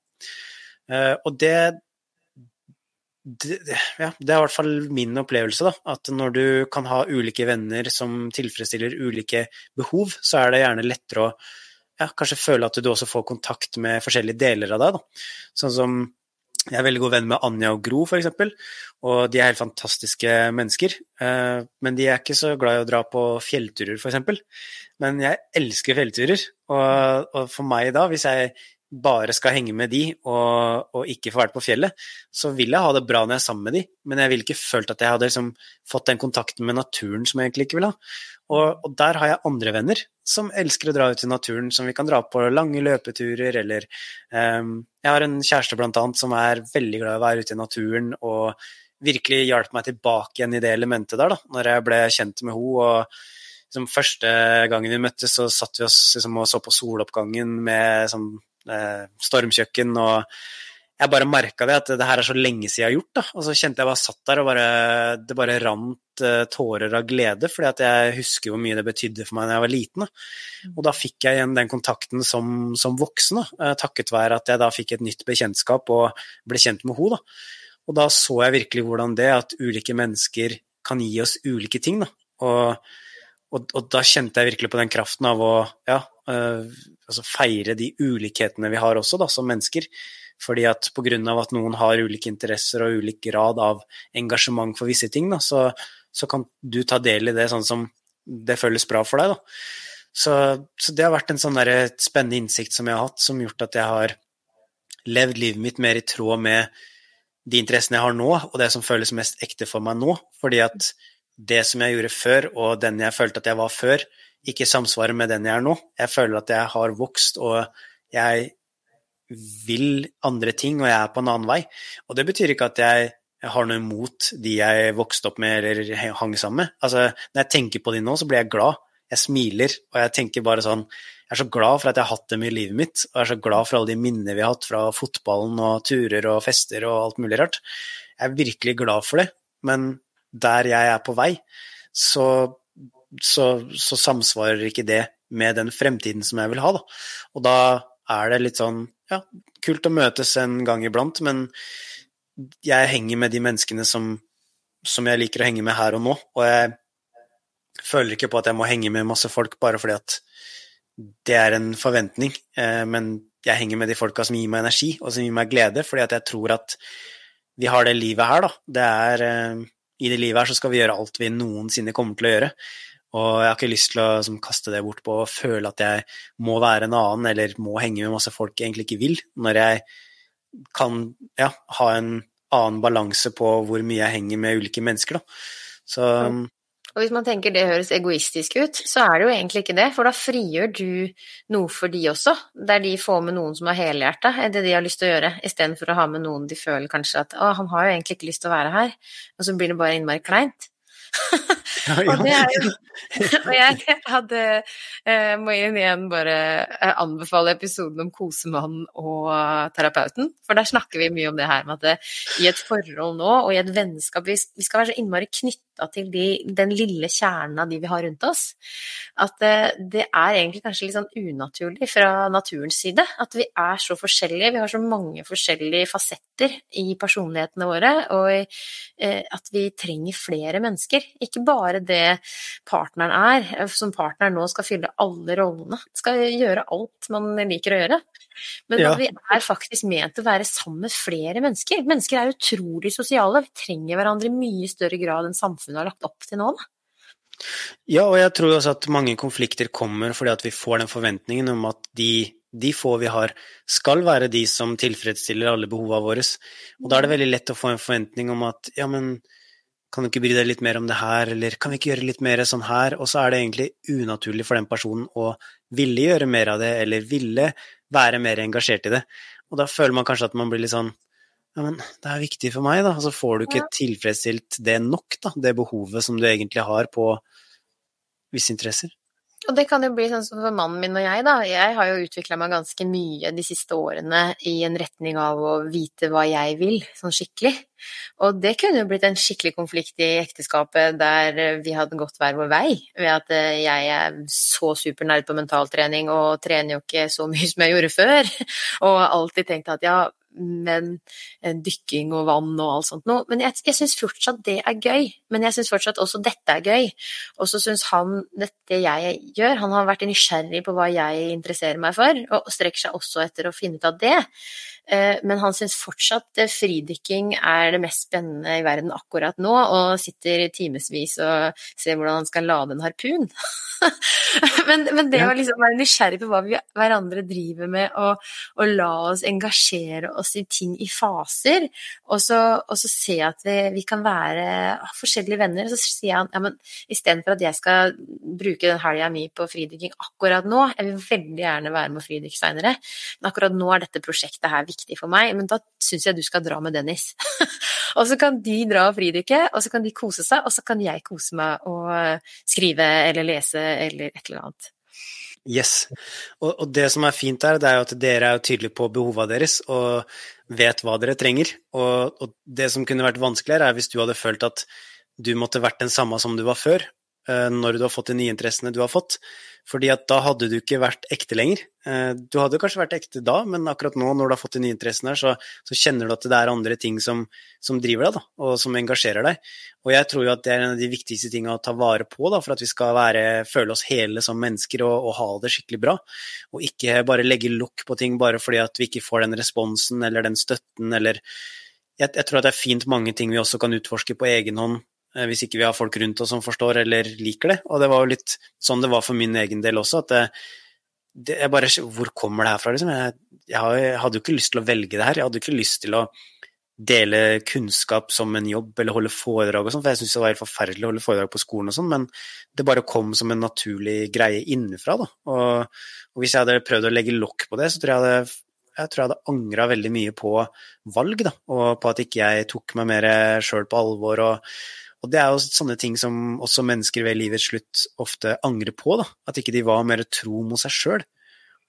Eh, og det, det, ja, det er i hvert fall min opplevelse, da. At når du kan ha ulike venner som tilfredsstiller ulike behov, så er det gjerne lettere å ja, kanskje føle at du også får kontakt med forskjellige deler av deg. Da. Sånn som jeg er veldig god venn med Anja og Gro, f.eks. Og de er helt fantastiske mennesker. Eh, men de er ikke så glad i å dra på fjellturer, f.eks. Men jeg elsker fjellturer. Og, for meg da, hvis jeg bare skal henge med de og, og, ikke få vært på fjellet, så vil jeg ha det bra når jeg er sammen med de, men jeg ville ikke følt at jeg hadde liksom fått den kontakten med naturen som jeg egentlig ikke vil ha. Og, og, der har jeg andre venner som elsker å dra ut i naturen, som vi kan dra på lange løpeturer, eller um, Jeg har en kjæreste blant annet som er veldig glad i å være ute i naturen, og virkelig hjalp meg tilbake igjen i det elementet der, da, når jeg ble kjent med henne. og liksom, Første gangen vi møttes, så satt vi oss liksom, og så på soloppgangen med sånn, stormkjøkken og jeg bare merka det, at det her er så lenge siden jeg har gjort. da, Og så kjente jeg bare satt der og bare, det bare rant uh, tårer av glede, fordi at jeg husker hvor mye det betydde for meg da jeg var liten. da. Mm. Og da fikk jeg igjen den kontakten som, som voksen, da, uh, takket være at jeg da fikk et nytt bekjentskap og ble kjent med henne. Og da så jeg virkelig hvordan det, at ulike mennesker kan gi oss ulike ting. da. Og, og, og da kjente jeg virkelig på den kraften av å ja, uh, altså feire de ulikhetene vi har også, da, som mennesker. Fordi at pga. at noen har ulike interesser og ulik grad av engasjement for visse ting, da, så, så, kan du ta del i det sånn som det føles bra for deg. Da. Så, så det har vært en sånn der spennende innsikt som jeg har hatt, som gjort at jeg har levd livet mitt mer i tråd med de interessene jeg har nå, og det som føles mest ekte for meg nå. Fordi at det som jeg gjorde før, og den jeg følte at jeg var før, ikke samsvarer med den jeg er nå. Jeg føler at jeg har vokst, og jeg vil andre ting, og jeg er på en annen vei. Og det betyr ikke at jeg, har noe imot de jeg vokste opp med eller hang sammen med. Altså, når jeg tenker på de nå, så blir jeg glad. Jeg smiler, og jeg tenker bare sånn Jeg er så glad for at jeg har hatt dem i livet mitt, og jeg er så glad for alle de minnene vi har hatt fra fotballen og turer og fester og alt mulig rart. Jeg er virkelig glad for det, men der jeg er på vei, så, så, så samsvarer ikke det med den fremtiden som jeg vil ha, da. Og da er det litt sånn ja, kult å møtes en gang iblant, men jeg henger med de menneskene som, som, jeg liker å henge med her og nå. Og jeg føler ikke på at jeg må henge med masse folk bare fordi at det er en forventning. Eh, men jeg henger med de folka som gir meg energi, og som gir meg glede, fordi at jeg tror at vi har det livet her, da. Det er eh, I det livet her så skal vi gjøre alt vi noensinne kommer til å gjøre. Og jeg har ikke lyst til å som, kaste det bort på å føle at jeg må være en annen, eller må henge med masse folk jeg egentlig ikke vil, når jeg kan ja, ha en annen balanse på hvor mye jeg henger med ulike mennesker, da. Så og hvis man tenker det høres egoistisk ut, så er det jo egentlig ikke det, for da frigjør du noe for de også, der de får med noen som har helhjerta er det de har lyst til å gjøre, istedenfor å ha med noen de føler kanskje at å, han har jo egentlig ikke lyst til å være her, og så blir det bare innmari kleint. Og, jo, og, jeg hadde eh, må igjen bare eh, anbefale episoden om kosemannen og terapeuten, for der snakker vi mye om det her med at det, i et forhold nå og i et vennskap Vi, vi skal være så innmari knytta til de, den lille kjernen av de vi har rundt oss. At det, eh, det er egentlig kanskje litt sånn unaturlig fra naturens side. At vi er så forskjellige. Vi har så mange forskjellige fasetter i personlighetene våre, og eh, at vi trenger flere mennesker. Ikke bare det partneren er, som partner nå skal fylle alle rollene. Skal gjøre alt man liker å gjøre. Men ja. at vi er faktisk ment til å være sammen med flere mennesker. Mennesker er utrolig sosiale. Vi trenger hverandre i mye større grad enn samfunnet har lagt opp til nå. Da. Ja, og jeg tror også at mange konflikter kommer fordi at vi får den forventningen om at de, de få vi har, skal være de som tilfredsstiller alle behovene våre. Og da er det veldig lett å få en forventning om at ja, men kan du ikke bry deg litt mer om det her, eller kan vi ikke gjøre litt mer sånn her? Og så er det egentlig unaturlig for den personen å ville gjøre mer av det, eller ville være mer engasjert i det. Og da føler man kanskje at man blir litt sånn ja, men det er viktig for meg, da. Og så får du ikke tilfredsstilt det nok, da. Det behovet som du egentlig har på visse interesser. Og det kan jo bli sånn som for mannen min og jeg, da. Jeg har jo utvikla meg ganske mye de siste årene i en retning av å vite hva jeg vil, sånn skikkelig. Og det kunne jo blitt en skikkelig konflikt i ekteskapet der vi hadde gått hver vår vei. Ved at eh, jeg er så supernerd på mentaltrening og trener jo ikke så mye som jeg gjorde før. Og alltid tenkt at ja, men eh, dykking og vann og alt sånt noe. Men jeg, jeg syns fortsatt det er gøy. Men jeg syns fortsatt også dette er gøy. Og så syns han dette jeg gjør Han har vært nysgjerrig på hva jeg interesserer meg for, og strekker seg også etter å finne ut av det. Eh, men han syns fortsatt eh, fridykking er det mest spennende i verden akkurat nå, og sitter timevis og ser hvordan han skal lade en harpun. men, men, det å liksom være nysgjerrig på hva vi hverandre driver med, og, og la oss engasjere oss i ting i faser, og så, og så se at vi, vi, kan være forskjellige venner, så sier han ja, men istedenfor at jeg skal bruke den helga mi på fridykking akkurat nå, jeg vil veldig gjerne være med å fridykke seinere, men akkurat nå er dette prosjektet her viktig for meg, men da syns jeg du skal dra med Dennis. og så kan de dra og fridykke, og så kan de kose seg, og så kan jeg kose meg og skrive eller lese eller et eller annet. Yes. Og, og det som er fint der, det er jo at dere er tydelige på behova deres og vet hva dere trenger. Og, og det som kunne vært vanskeligere, er hvis du hadde følt at du måtte vært den samme som du var før, eh, når du har fått de nye interessene du har fått. Fordi at da hadde du ikke vært ekte lenger. Eh, du hadde kanskje vært ekte da, men akkurat nå når du har fått de nye interessene så, så, kjenner du at det er andre ting som, som driver deg, da, og som engasjerer deg. Og jeg tror jo at det er en av de viktigste tingene å ta vare på da, for at vi skal være, føle oss hele som mennesker og, og, ha det skikkelig bra. Og ikke bare legge lokk på ting bare fordi at vi ikke får den responsen eller den støtten eller jeg, jeg tror at det er fint mange ting vi også kan utforske på egen hånd Eh, hvis ikke vi har folk rundt oss som forstår eller liker det. Og det var jo litt sånn det var for min egen del også, at det, det jeg bare Hvor kommer det her fra, liksom? Jeg, jeg, hadde jo ikke lyst til å velge det her. Jeg hadde jo ikke lyst til å dele kunnskap som en jobb eller holde foredrag og sånn, for jeg syntes det var helt forferdelig å holde foredrag på skolen og sånn, men det bare kom som en naturlig greie innenfra, da. Og, og hvis jeg hadde prøvd å legge lokk på det, så tror jeg hadde jeg tror jeg hadde angra veldig mye på valg, da, og på at ikke jeg tok meg mer sjøl på alvor og og det er jo sånne ting som også mennesker ved livets slutt ofte angrer på, da. At ikke de var mer tro mot seg sjøl.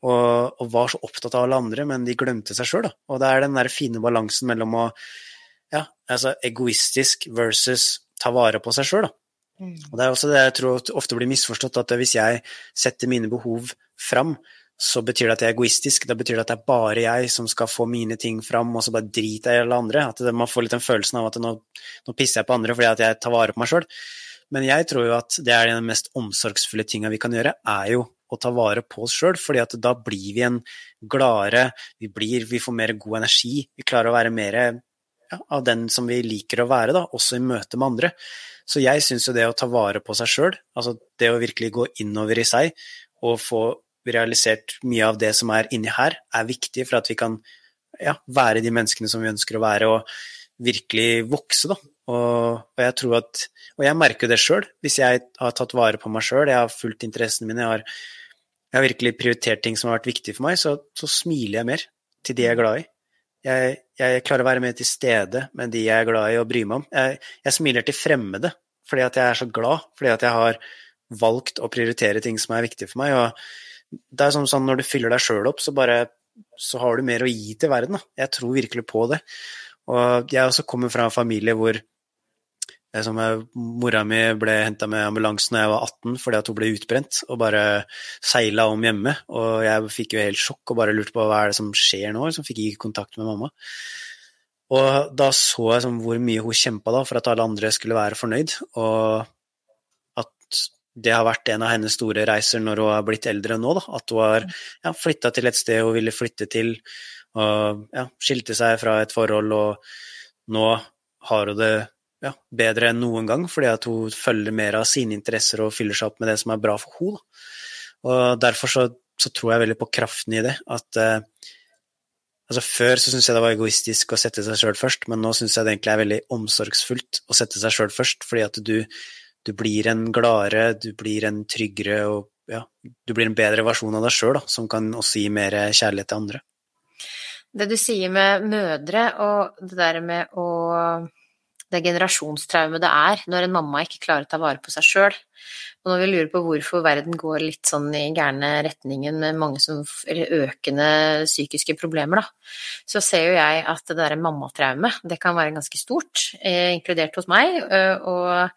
Og, og, var så opptatt av alle andre, men de glemte seg sjøl, da. Og det er den der fine balansen mellom å ja, altså egoistisk versus ta vare på seg sjøl, da. Mm. Og det er også det jeg tror ofte blir misforstått, at hvis jeg setter mine behov fram, så betyr det at jeg er egoistisk. Da betyr det at det er bare jeg som skal få mine ting fram, og så bare driter jeg i alle andre. At man får litt den følelsen av at nå, nå pisser jeg på andre fordi at jeg tar vare på meg sjøl. Men jeg tror jo at det er den mest omsorgsfulle tinga vi kan gjøre, er jo å ta vare på oss sjøl, fordi at da blir vi en gladere, vi, blir, vi får mer god energi, vi klarer å være mer ja, av den som vi liker å være, da, også i møte med andre. Så jeg syns jo det å ta vare på seg sjøl, altså det å virkelig gå innover i seg og få realisert mye av det som er inni her, er viktig for at vi kan ja, være de menneskene som vi ønsker å være. og virkelig vokse, da. Og, og jeg tror at Og jeg merker det sjøl, hvis jeg har tatt vare på meg sjøl, jeg har fulgt interessene mine, jeg har, jeg har, virkelig prioritert ting som har vært viktig for meg, så, så smiler jeg mer til de jeg er glad i. Jeg, jeg, klarer å være mer til stede med de jeg er glad i og bryr meg om. Jeg, jeg smiler til fremmede fordi at jeg er så glad, fordi at jeg har valgt å prioritere ting som er viktige for meg. og det er sånn, sånn Når du fyller deg sjøl opp, så, bare, så har du mer å gi til verden. Da. Jeg tror virkelig på det. Og jeg også kommer fra en familie hvor som Mora mi ble henta med ambulansen da jeg var 18 fordi at hun ble utbrent og bare seila om hjemme. Og jeg fikk jo helt sjokk og bare lurte på hva er det som skjer nå, som fikk ikke kontakt med mamma. Og da så jeg sånn hvor mye hun kjempa for at alle andre skulle være fornøyd, og det har vært en av hennes store reiser når hun har blitt eldre nå, da. At hun har ja, flytta til et sted hun ville flytte til, og ja, skilte seg fra et forhold, og nå har hun det ja, bedre enn noen gang, fordi at hun følger mer av sine interesser og fyller seg opp med det som er bra for henne. Og derfor så, så, tror jeg veldig på kraften i det. At eh, altså Før så syntes jeg det var egoistisk å sette seg sjøl først, men nå syns jeg det egentlig er veldig omsorgsfullt å sette seg sjøl først, fordi at du, du, blir en gladere, du blir en tryggere og ja, du blir en bedre versjon av deg sjøl, som kan også gi mer kjærlighet til andre. Det du sier med mødre og det der med å det generasjonstraumet det er når en mamma ikke klarer å ta vare på seg sjøl. Og når vi lurer på hvorfor verden går litt sånn i gærne retningen med mange som, økende psykiske problemer, da, så ser jo jeg at det derre mammatraumet, det kan være ganske stort, eh, inkludert hos meg. Og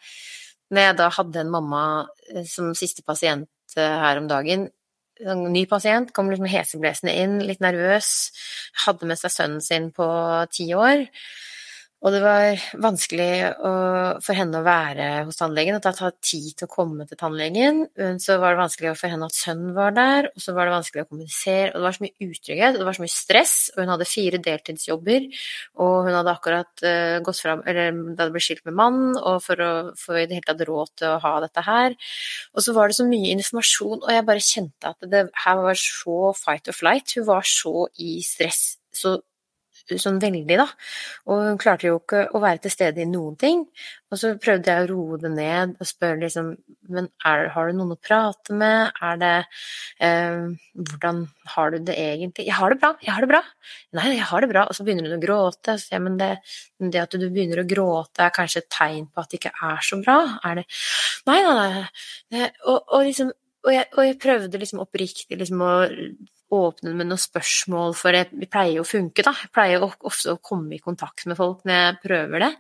når jeg da hadde en mamma eh, som siste pasient her om dagen, en ny pasient, kom liksom heseblesende inn, litt nervøs, hadde med seg sønnen sin på ti år. Og det var vanskelig å, for henne å være hos tannlegen, at det tar tid til å komme til tannlegen. Så var det vanskelig for henne at sønnen var der, og så var det vanskelig å kommunisere. Og det var så mye utrygghet, og det var så mye stress, og hun hadde fire deltidsjobber. Og hun hadde akkurat uh, gått fram Eller da det ble skilt med mannen, og for å få i det hele tatt råd til å ha dette her. Og så var det så mye informasjon, og jeg bare kjente at det her var så fight or flight. Hun var så i stress. Så sånn veldig, da. Og hun klarte jo ikke å være til stede i noen ting. Og så prøvde jeg å roe det ned og spørre liksom Men er, har du noen å prate med? Er det eh, Hvordan har du det egentlig? Jeg har det bra, jeg har det bra. Nei, jeg har det bra. Og så begynner hun å gråte. Så, jeg, men det, det, at du begynner å gråte, er kanskje et tegn på at det ikke er så bra? Er det Nei, nei, nei. Og, og liksom og jeg, og jeg, prøvde liksom oppriktig liksom å åpne med noen spørsmål, for det pleier jo å funke, da. Jeg pleier ofte å komme i kontakt med folk når jeg prøver det.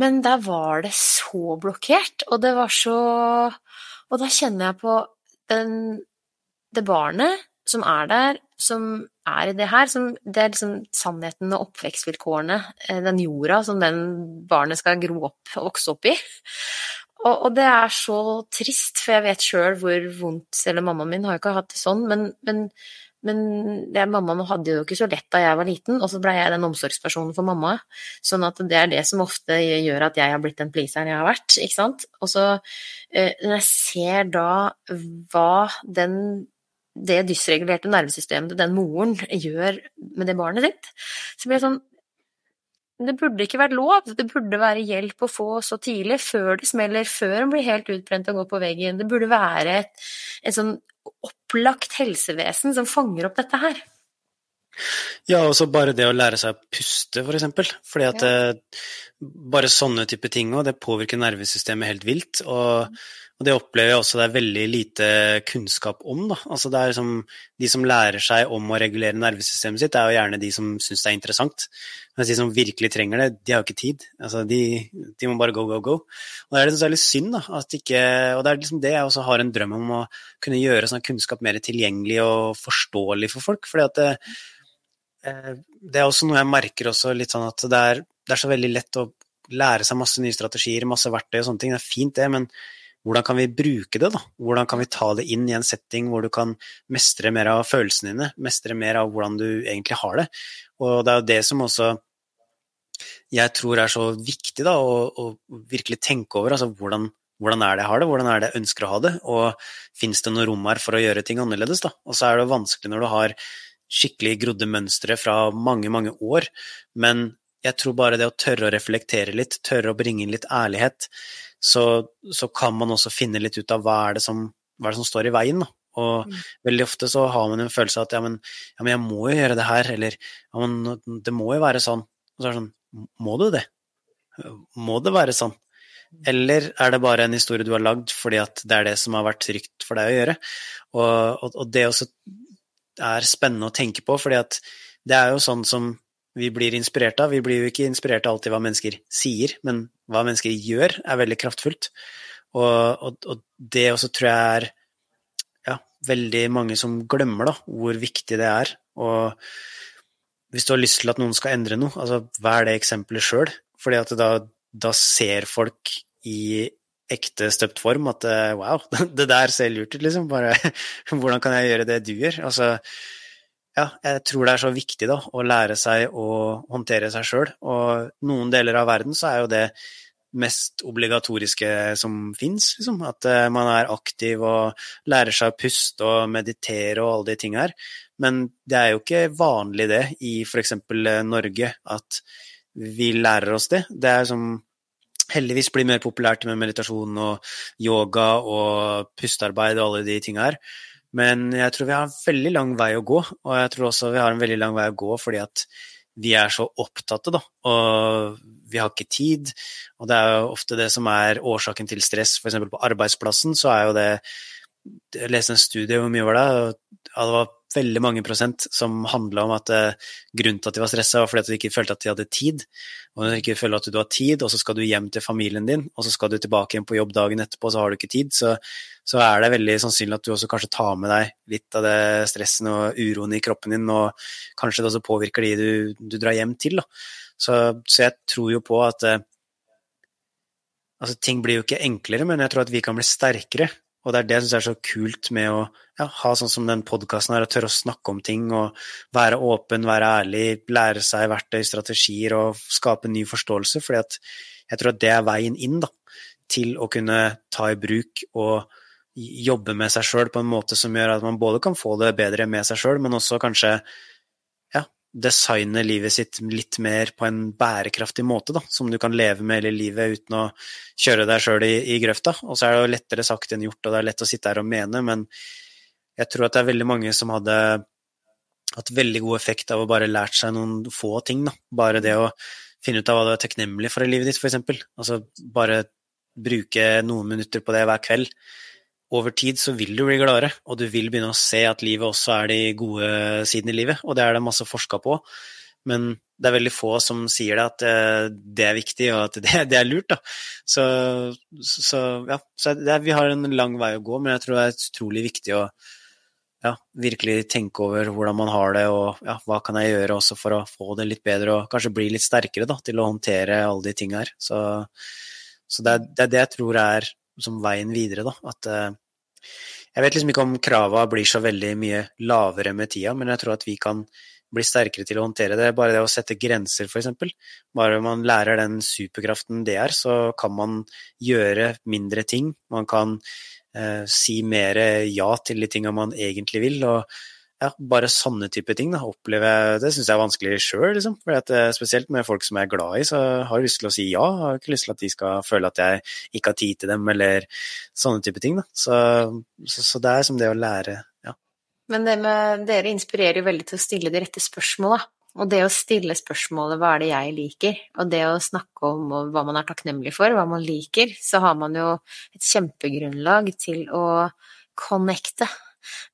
Men der var det så blokkert, og det var så Og da kjenner jeg på den, det barnet som er der, som er i det her, som, det er liksom sannheten og oppvekstvilkårene, eh, den jorda som den barnet skal gro opp og vokse opp i. Og, og, det er så trist, for jeg vet sjøl hvor vondt Eller mammaen min har jo ikke hatt det sånn, men, men, men det, mammaen hadde jo ikke så lett da jeg var liten, og så blei jeg den omsorgspersonen for mamma. Sånn at det er det som ofte gjør at jeg har blitt den pleaseren jeg har vært, ikke sant. Og så eh, når jeg ser da hva den det dysregulerte nervesystemet den moren gjør med det barnet sitt, så blir jeg sånn det burde ikke vært lov, det burde være hjelp å få så tidlig, før det smeller, før en blir helt utbrent og går på veggen. Det burde være et, et sånn opplagt helsevesen som fanger opp dette her. Ja, og så bare det å lære seg å puste, for eksempel. Fordi at ja. Bare sånne type ting òg, det påvirker nervesystemet helt vilt. Og og det opplever jeg også det er veldig lite kunnskap om. Da. Altså det er liksom, de som lærer seg om å regulere nervesystemet sitt, det er jo gjerne de som syns det er interessant. Mens de som virkelig trenger det, de har jo ikke tid. Altså de, de, må bare go, go, go. Og det er liksom litt synd, da. At ikke, og det er liksom det jeg også har en drøm om, å kunne gjøre sånn kunnskap mer tilgjengelig og forståelig for folk. fordi at det, eh, det er også noe jeg merker også litt sånn at det er, det er så veldig lett å lære seg masse nye strategier, masse verktøy og sånne ting. Det er fint, det, men hvordan kan vi bruke det, da? Hvordan kan vi ta det inn i en setting hvor du kan mestre mer av følelsene dine, mestre mer av hvordan du egentlig har det? Og det er jo det som også jeg tror er så viktig, da, å, å virkelig tenke over. Altså hvordan, hvordan, er det jeg har det, hvordan er det jeg ønsker å ha det, og fins det noe rom her for å gjøre ting annerledes, da? Og så er det vanskelig når du har skikkelig grodde mønstre fra mange, mange år, men jeg tror bare det å tørre å reflektere litt, tørre å bringe inn litt ærlighet, så, så kan man også finne litt ut av hva er det som, er det som står i veien. Da. Og mm. veldig ofte så har man en følelse av at ja men, ja, men jeg må jo gjøre det her, eller ja, men det må jo være sånn. Og så er det sånn, må du det? Må det være sånn? Eller er det bare en historie du har lagd fordi at det er det som har vært trygt for deg å gjøre? Og, og, og det også er spennende å tenke på, fordi at det er jo sånn som vi blir inspirert av. Vi blir jo ikke inspirert av alltid hva mennesker sier, men hva mennesker gjør, er veldig kraftfullt. Og, og, og det også tror jeg er ja, veldig mange som glemmer da, hvor viktig det er. Og hvis du har lyst til at noen skal endre noe, altså vær det eksempelet sjøl. Fordi da, da, ser folk i ekte støpt form at wow, det der ser lurt ut, liksom. Bare hvordan kan jeg gjøre det du gjør? Altså ja, jeg tror det er så viktig da, å lære seg å håndtere seg sjøl. Og noen deler av verden så er jo det mest obligatoriske som fins. Liksom. At uh, man er aktiv og lærer seg å puste og meditere og alle de tinga her. Men det er jo ikke vanlig det i f.eks. Eh, Norge at vi lærer oss det. Det er som heldigvis blir mer populært med meditasjon og yoga og pustearbeid og alle de tinga her. Men jeg tror vi har en veldig lang vei å gå, og jeg tror også vi har en veldig lang vei å gå fordi at vi er så opptatte, da, og vi har ikke tid. Og det er jo ofte det som er årsaken til stress, f.eks. på arbeidsplassen, så er jo det Jeg leste en studie, hvor mye var det? Ja, det var veldig mange prosent som handla om at uh, grunnen til at de var stressa, var fordi at de ikke følte at de hadde tid. Og når du ikke føler at du har tid, og så skal du hjem til familien din, og så skal du tilbake igjen på jobb dagen etterpå, så har du ikke tid, så, så, er det veldig sannsynlig at du også kanskje tar med deg litt av det stressen og uroen i kroppen din, og kanskje det også påvirker de du, du drar hjem til. Så, så jeg tror jo på at uh, Altså, ting blir jo ikke enklere, men jeg tror at vi kan bli sterkere og det er det jeg syns er så kult med å ja, ha sånn som den podkasten her, å tørre å snakke om ting og være åpen, være ærlig, lære seg verktøy, strategier og skape ny forståelse. fordi at jeg tror at det er veien inn da, til å kunne ta i bruk og jobbe med seg sjøl på en måte som gjør at man både kan få det bedre med seg sjøl, men også kanskje designe livet sitt litt mer på en bærekraftig måte, da, som du kan leve med hele livet uten å kjøre deg sjøl i, i, grøfta. Og så er det jo lettere sagt enn gjort, og det er lett å sitte her og mene, men jeg tror at det er veldig mange som hadde hatt veldig god effekt av å bare lært seg noen få ting, da. Bare det å finne ut av hva du er takknemlig for i livet ditt, f.eks. Altså bare bruke noen minutter på det hver kveld over tid så vil du bli gladere, og du vil begynne å se at livet også er de gode sidene i livet, og det er det masse forska på. Men det er veldig få som sier det, at eh, det er viktig, og at det, det er lurt. Da. Så, så ja, så er, vi har en lang vei å gå, men jeg tror det er utrolig viktig å ja, virkelig tenke over hvordan man har det, og ja, hva kan jeg gjøre også for å få det litt bedre, og kanskje bli litt sterkere da, til å håndtere alle de tingene her. Så, så det, det, er, det jeg tror er som veien videre, da. At uh, Jeg vet liksom ikke om krava blir så veldig mye lavere med tida, men jeg tror at vi kan bli sterkere til å håndtere det. Bare det å sette grenser, f.eks. Bare man lærer den superkraften det er, så kan man gjøre mindre ting. Man kan uh, si mer ja til de tinga man egentlig vil. og ja, bare sånne type ting da, opplever jeg, det syns jeg er vanskelig sjøl, liksom. At, eh, spesielt med folk som jeg er glad i, så har jeg lyst til å si ja. Har ikke lyst til at de skal føle at jeg ikke har tid til dem, eller sånne type ting. Da. Så, så, så det er som det å lære, ja. Men det med dere inspirerer jo veldig til å stille de rette spørsmåla. Og det å stille spørsmålet 'hva er det jeg liker', og det å snakke om hva man er takknemlig for, hva man liker, så har man jo et kjempegrunnlag til å connecte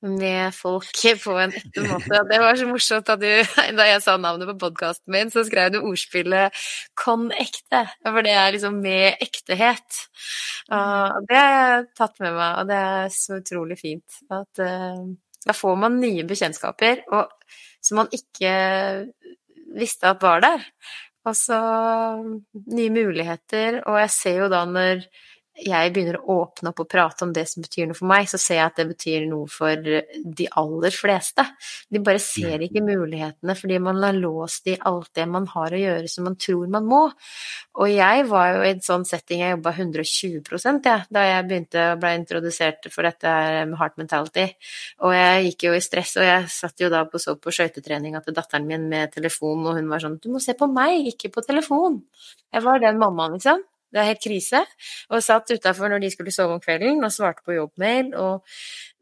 med folk på en ekte måte. Det var så morsomt da, du, da jeg sa navnet på podkasten min, så skrev du ordspillet 'kon ekte', for det er liksom med ektehet. Og det har jeg tatt med meg, og det er så utrolig fint. At uh, da får man nye bekjentskaper som man ikke visste at var der. Og så nye muligheter, og jeg ser jo da når jeg begynner å åpne opp og prate om det som betyr noe for meg, så ser jeg at det betyr noe for de aller fleste. De bare ser ikke mulighetene fordi man har låst i alt det man har å gjøre som man tror man må. Og jeg var jo i en sånn setting, jeg jobba 120 ja, da jeg begynte å bli introdusert for dette med heart mentality. Og jeg gikk jo i stress, og jeg satt jo da på så på skøytetreninga til datteren min med telefon, og hun var sånn Du må se på meg, ikke på telefon. Jeg var den mammaen, liksom. Det er helt krise. Og satt utafor når de skulle sove om kvelden og svarte på jobbmail. Og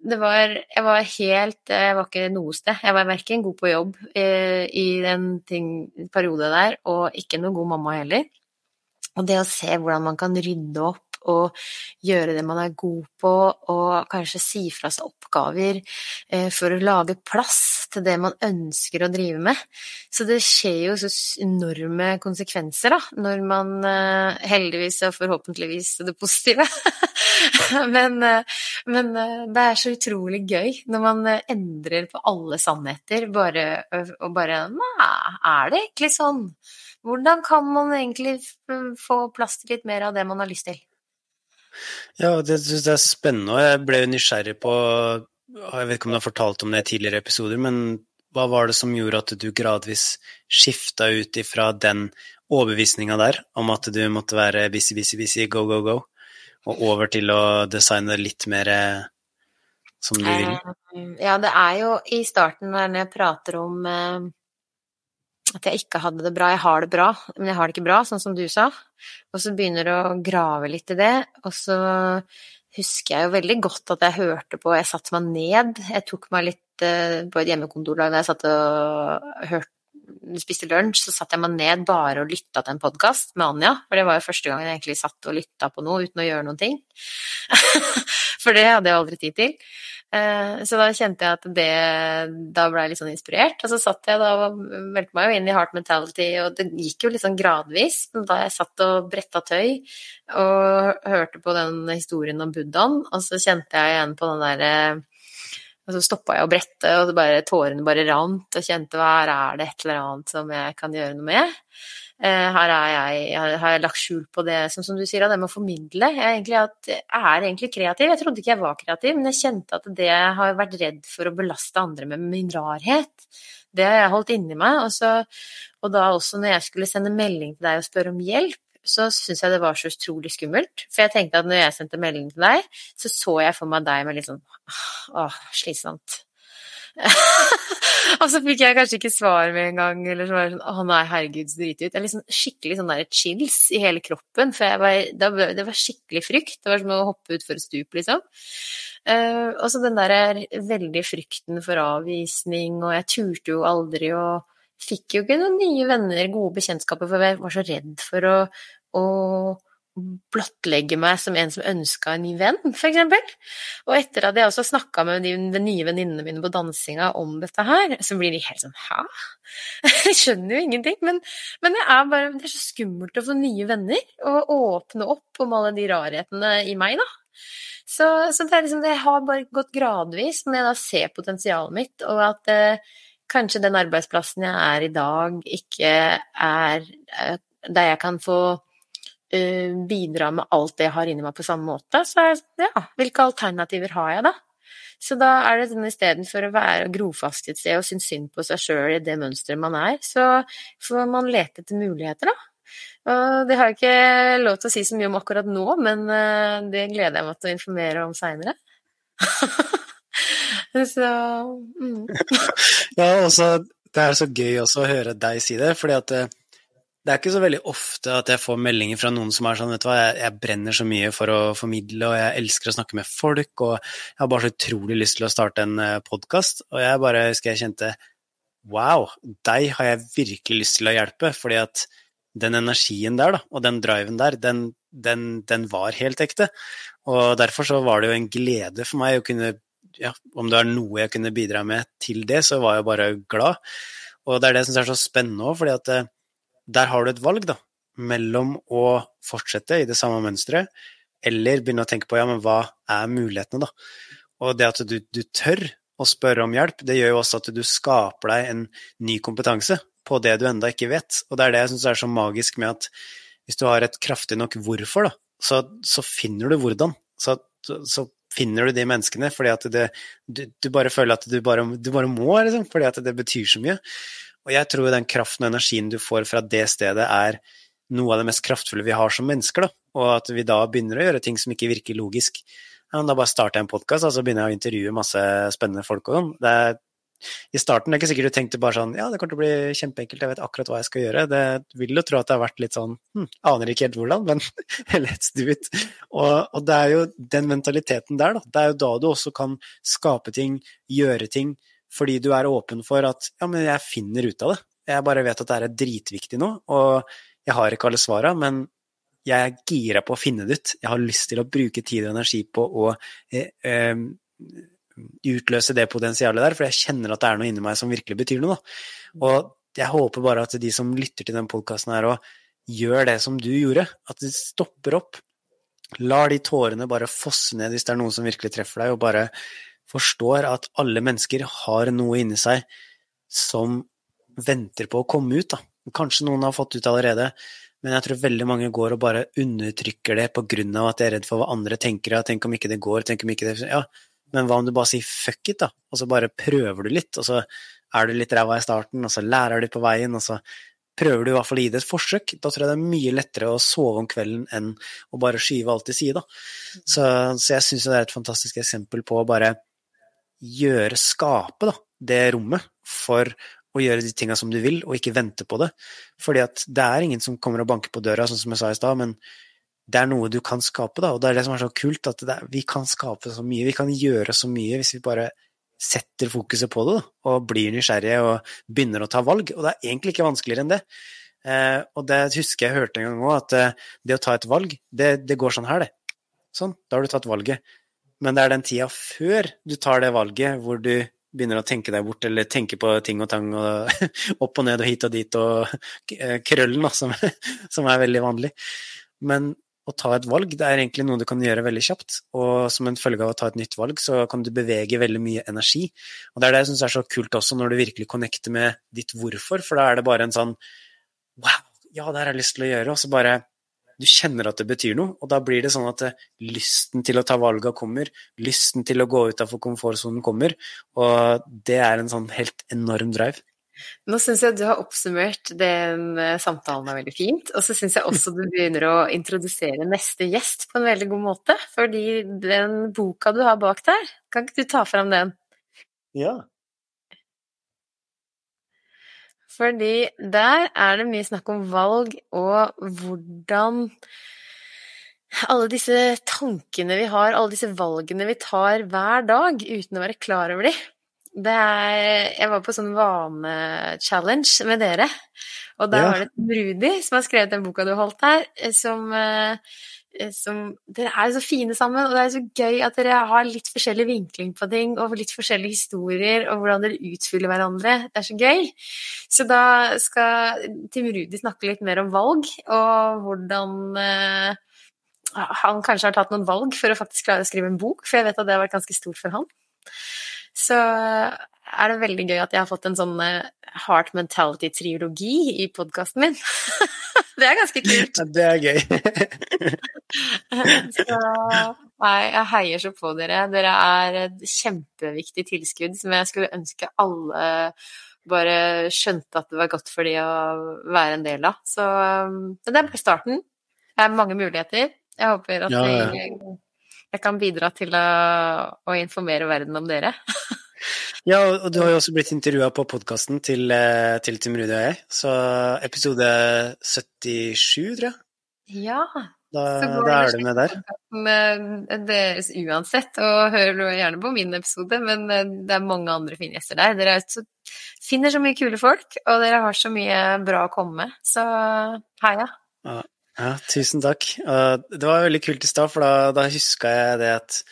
det var Jeg var helt Jeg var ikke noe sted. Jeg var verken god på jobb eh, i den ting, periode der, og ikke noe god mamma heller. Og det å se hvordan man kan rydde opp og gjøre det man er god på, og kanskje si fra seg oppgaver eh, for å lage plass til det man ønsker å drive med. Så det skjer jo så enorme konsekvenser, da, når man eh, heldigvis og forhåpentligvis det positive. men, eh, men, det er så utrolig gøy når man endrer på alle sannheter, bare, og bare Nei, er det egentlig sånn? Hvordan kan man egentlig få plass til litt mer av det man har lyst til? Ja, det syns jeg er spennende, og jeg ble nysgjerrig på Jeg vet ikke om du har fortalt om det i tidligere episoder, men hva var det som gjorde at du gradvis skifta ut ifra den overbevisninga der om at du måtte være busy, busy, busy, go, go, go, og over til å designe litt mer eh, som du vil? Ja, det er jo i starten når jeg prater om eh, at jeg ikke hadde det bra. Jeg har det bra, men jeg har det ikke bra, sånn som du sa. Og så begynner du å grave litt i det, og så husker jeg jo veldig godt at jeg hørte på Jeg satte meg ned. Jeg tok meg litt uh, på et hjemmekontorlag da jeg satt og hørte spiste lunsj, så satte jeg meg ned bare og lytta til en podkast med Anja. For det var jo første gangen jeg egentlig satt og lytta på noe uten å gjøre noen ting. for det hadde jeg aldri tid til. Eh, så da kjente jeg at det Da ble jeg litt sånn inspirert. Og så satt jeg da og meldte meg jo inn i Heart Mentality, og det gikk jo litt sånn gradvis. Da jeg satt og bretta tøy og hørte på den historien om buddhaen, og så kjente jeg igjen på den derre og så stoppa jeg å brette, og bare, tårene bare rant, og kjente hva her er det et eller annet som jeg kan gjøre noe med. Eh, her jeg, har jeg lagt skjul på det, som, som du sier, av det med å formidle. Jeg er, egentlig, jeg er, egentlig, kreativ. Jeg trodde ikke jeg var kreativ, men jeg kjente at det jeg har vært redd for å belaste andre med min rarhet, det har jeg holdt inni meg. Og, så, og da også når jeg skulle sende melding til deg og spørre om hjelp, så syntes jeg det var så utrolig skummelt. For jeg tenkte at når jeg sendte melding til deg, så så jeg for meg deg med litt sånn åh, slitsomt. og så fikk jeg kanskje ikke svar med en gang, eller så var det sånn Å nei, herregud, så drit ut. Liksom skikkelig sånn der chills i hele kroppen. For var, det var skikkelig frykt. Det var som å hoppe utfor et stup, liksom. Uh, og så den der veldig frykten for avvisning, og jeg turte jo aldri å Fikk jo ikke noen nye venner, gode bekjentskaper, for jeg var så redd for å, å blottlegge meg som en som ønska en ny venn, f.eks. Og etter at jeg også snakka med de, de nye venninnene mine på dansinga om dette her, så blir de helt sånn hæ? Jeg skjønner jo ingenting. Men, men det, er bare, det er så skummelt å få nye venner, og åpne opp om alle de rarhetene i meg, da. Så, så det, liksom, det, har bare gått gradvis, når jeg da ser potensialet mitt, og at eh, kanskje den arbeidsplassen jeg er i dag, ikke er eh, der jeg kan få uh, bidra med alt det jeg har inni meg på samme måte, så er ja, hvilke alternativer har jeg da? Så da er det sånn istedenfor å være grofast et sted og synes synd på seg sjøl i det mønsteret man er, så får man lete etter muligheter, da. Og det har jeg ikke lov til å si så mye om akkurat nå, men uh, det gleder jeg meg til å informere om seinere. så mm. Ja, også, det er så gøy også å høre deg si det, fordi at uh, det er ikke så veldig ofte at jeg får meldinger fra noen som er sånn, vet du hva, jeg, jeg brenner så mye for å formidle, og jeg elsker å snakke med folk, og jeg har bare så utrolig lyst til å starte en eh, podkast, og jeg bare husker jeg kjente wow, deg har jeg virkelig lyst til å hjelpe, fordi at den energien der, da, og den driven der, den, den, den var helt ekte. Og derfor så var det jo en glede for meg å kunne ja, om det er noe jeg kunne bidra med til det, så var jeg bare glad. Og det er det jeg syns er så spennende òg, fordi at eh, der har du et valg, da, mellom å fortsette i det samme mønsteret, eller begynne å tenke på ja, men hva er mulighetene, da. Og det at du, du tør å spørre om hjelp, det gjør jo også at du skaper deg en ny kompetanse på det du enda ikke vet. Og det er det jeg syns er så magisk med at hvis du har et kraftig nok hvorfor, da, så, så finner du hvordan. Så, så, finner du de menneskene fordi at det, du, du, bare føler at du bare, du bare må, liksom, fordi at det betyr så mye. Og jeg tror den kraften og energien du får fra det stedet, er noe av det mest kraftfulle vi har som mennesker, da. Og at vi da begynner å gjøre ting som ikke virker logisk. Ja, da bare starter jeg en podkast, og så begynner jeg å intervjue masse spennende folk og sånn. Det er i starten er det ikke sikkert du tenkte bare sånn ja, det kommer til å bli kjempeenkelt, jeg vet akkurat hva jeg skal gjøre. Det vil jo tro at det har vært litt sånn hm, aner ikke helt hvordan, men let's do it. Og, og, det er jo den mentaliteten der, da. Det er jo da du også kan skape ting, gjøre ting, fordi du er åpen for at ja, men jeg finner ut av det. Jeg bare vet at det er dritviktig nå, og jeg har ikke alle svara, men jeg er gira på å finne det ut. Jeg har lyst til å bruke tid og energi på å eh, eh, utløse det potensialet der, for jeg kjenner at det er noe inni meg som virkelig betyr noe. Og jeg håper bare at de som lytter til den podkasten her og gjør det som du gjorde, at de stopper opp. Lar de tårene bare fosse ned hvis det er noen som virkelig treffer deg, og bare forstår at alle mennesker har noe inni seg som venter på å komme ut. Da. Kanskje noen har fått ut allerede, men jeg tror veldig mange går og bare undertrykker det på grunn av at de er redd for hva andre tenker. Ja, tenk om ikke det går, tenk om ikke det Ja, men hva om du bare sier fuck it, da, og så bare prøver du litt, og så er du litt ræva i starten, og så lærer du på veien, og så prøver du i hvert fall å gi det et forsøk. Da tror jeg det er mye lettere å sove om kvelden enn å bare skyve alt til side. Så, så jeg syns det er et fantastisk eksempel på å bare gjøre, skape da, det rommet for å gjøre de tinga som du vil, og ikke vente på det. Fordi at det er ingen som kommer og banker på døra, sånn som jeg sa i stad, men det er noe du kan skape, da. Og det er det som er så kult, at er, vi kan skape så mye. Vi kan gjøre så mye hvis vi bare setter fokuset på det, da, og blir nysgjerrige og begynner å ta valg. Og det er egentlig ikke vanskeligere enn det. Eh, og det husker jeg hørte en gang òg, at eh, det å ta et valg, det, det, går sånn her, det. Sånn, da har du tatt valget. Men det er den tida før du tar det valget, hvor du begynner å tenke deg bort, eller tenke på ting og tang, og opp og ned og hit og dit, og eh, krøllen, da, som, som er veldig vanlig. Men å ta et valg, det er egentlig noe du kan gjøre veldig kjapt. Og som en følge av å ta et nytt valg, så kan du bevege veldig mye energi. Og det er det jeg syns er så kult også, når du virkelig connecter med ditt hvorfor, for da er det bare en sånn wow, ja, det har jeg lyst til å gjøre, og så bare du kjenner at det betyr noe, og da blir det sånn at det, lysten til å ta valga kommer, lysten til å gå utafor komfortsonen kommer, og det er en sånn helt enorm drive. Nå syns jeg du har oppsummert den eh, samtalen er veldig fint, og så syns jeg også du begynner å introdusere neste gjest på en veldig god måte. Fordi den boka du har bak der, kan ikke du ta fram den? Ja. Fordi der er det mye snakk om valg og hvordan alle disse tankene vi har, alle disse valgene vi tar hver dag uten å være klar over dem er, jeg var på sånn vane-challenge med dere. Og da ja. var det Rudi som har skrevet den boka du holdt her, eh, som, eh, som Dere er så fine sammen, og det er så gøy at dere har litt forskjellig vinkling på ting, og litt forskjellige historier, og hvordan dere utfyller hverandre. Det er så gøy. Så da skal Tim Rudi snakke litt mer om valg, og hvordan uh, han kanskje har tatt noen valg for å faktisk klare å skrive en bok, for jeg vet at det har vært ganske stort for han så er det veldig gøy at jeg har fått en sånn eh, heart mentality-triologi i podkasten min. det er ganske kult. Ja, det er gøy. så nei, jeg heier så på dere. Dere er et kjempeviktig tilskudd som jeg skulle ønske alle bare skjønte at det var godt for de å være en del av. Så det er bare starten. Det er mange muligheter. Jeg håper at ja, ja. Jeg, kan bidra til å, å informere verden om dere. Ja, og du har jo også blitt intervjua på podkasten til, eh, til Tim Rudi og jeg, så episode 77, tror jeg. Ja. Da, da er du med der. Med deres uansett, og hør gjerne på min episode, men eh, det er mange andre fine gjester der. Dere så, finner så mye kule folk, og dere har så mye bra å komme med, så heia. Ja. Ja, tusen takk. Det var veldig kult i stad, for da, da huska jeg det at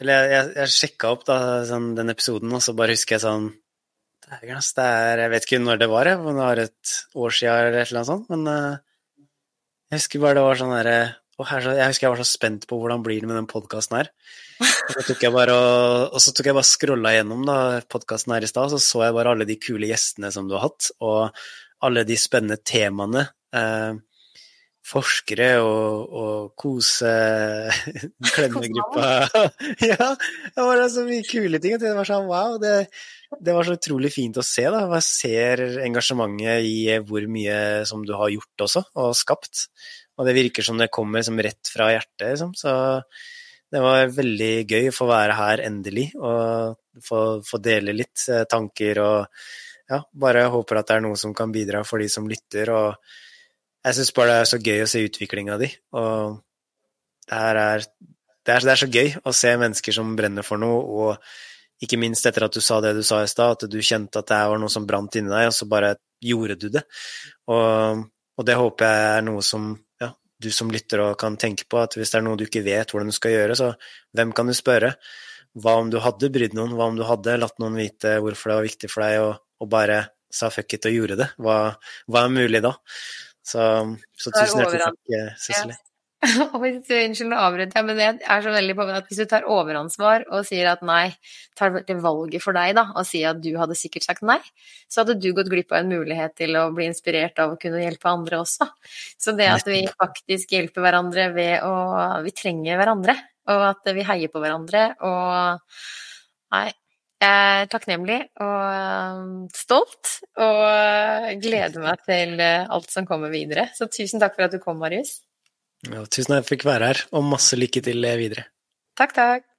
eller jeg, jeg sjekka opp da, sånn, den episoden, og så bare husker jeg sånn det er Jeg vet ikke når det var, jeg, om det var et år siden eller et eller annet sånt, men uh, jeg husker bare det var sånn derre Jeg husker jeg var så spent på hvordan blir det med den podkasten her. Og så tok jeg bare og, og så tok jeg bare scrolla gjennom podkasten her i stad, så så jeg bare alle de kule gjestene som du har hatt, og alle de spennende temaene. Uh, forskere og, og kose klemmegruppa. ja, det var så mye kule ting. Det var sånn wow, det, det var så utrolig fint å se. da. Jeg ser engasjementet i hvor mye som du har gjort også, og skapt. Og det virker som det kommer som rett fra hjertet, liksom. Så det var veldig gøy å få være her endelig, og få, få dele litt eh, tanker og ja, bare håper at det er noe som kan bidra for de som lytter. og jeg syns bare det er så gøy å se utviklinga di, og det er, det, er, det er så gøy å se mennesker som brenner for noe, og ikke minst etter at du sa det du sa i stad, at du kjente at det var noe som brant inni deg, og så bare gjorde du det. Og, og det håper jeg er noe som ja, du som lytter og kan tenke på, at hvis det er noe du ikke vet hvordan du skal gjøre, så hvem kan du spørre? Hva om du hadde brydd noen, hva om du hadde latt noen vite hvorfor det var viktig for deg, og, og bare sa fuck it og gjorde det? Hva, hva er mulig da? Så, så tusen hjertelig takk, eh, Cecilie. Unnskyld, nå avbryter jeg, men jeg er så veldig på at hvis du tar overansvar og sier at nei, tar det valget for deg, da, og sier at du hadde sikkert sagt nei, så hadde du gått glipp av en mulighet til å bli inspirert av å kunne hjelpe andre også. Så det at vi faktisk hjelper hverandre ved å Vi trenger hverandre, og at vi heier på hverandre og Nei, jeg er takknemlig og stolt, og gleder meg til alt som kommer videre. Så tusen takk for at du kom, Marius. Ja, tusen takk for at jeg fikk være her, og masse lykke til videre. Takk, takk.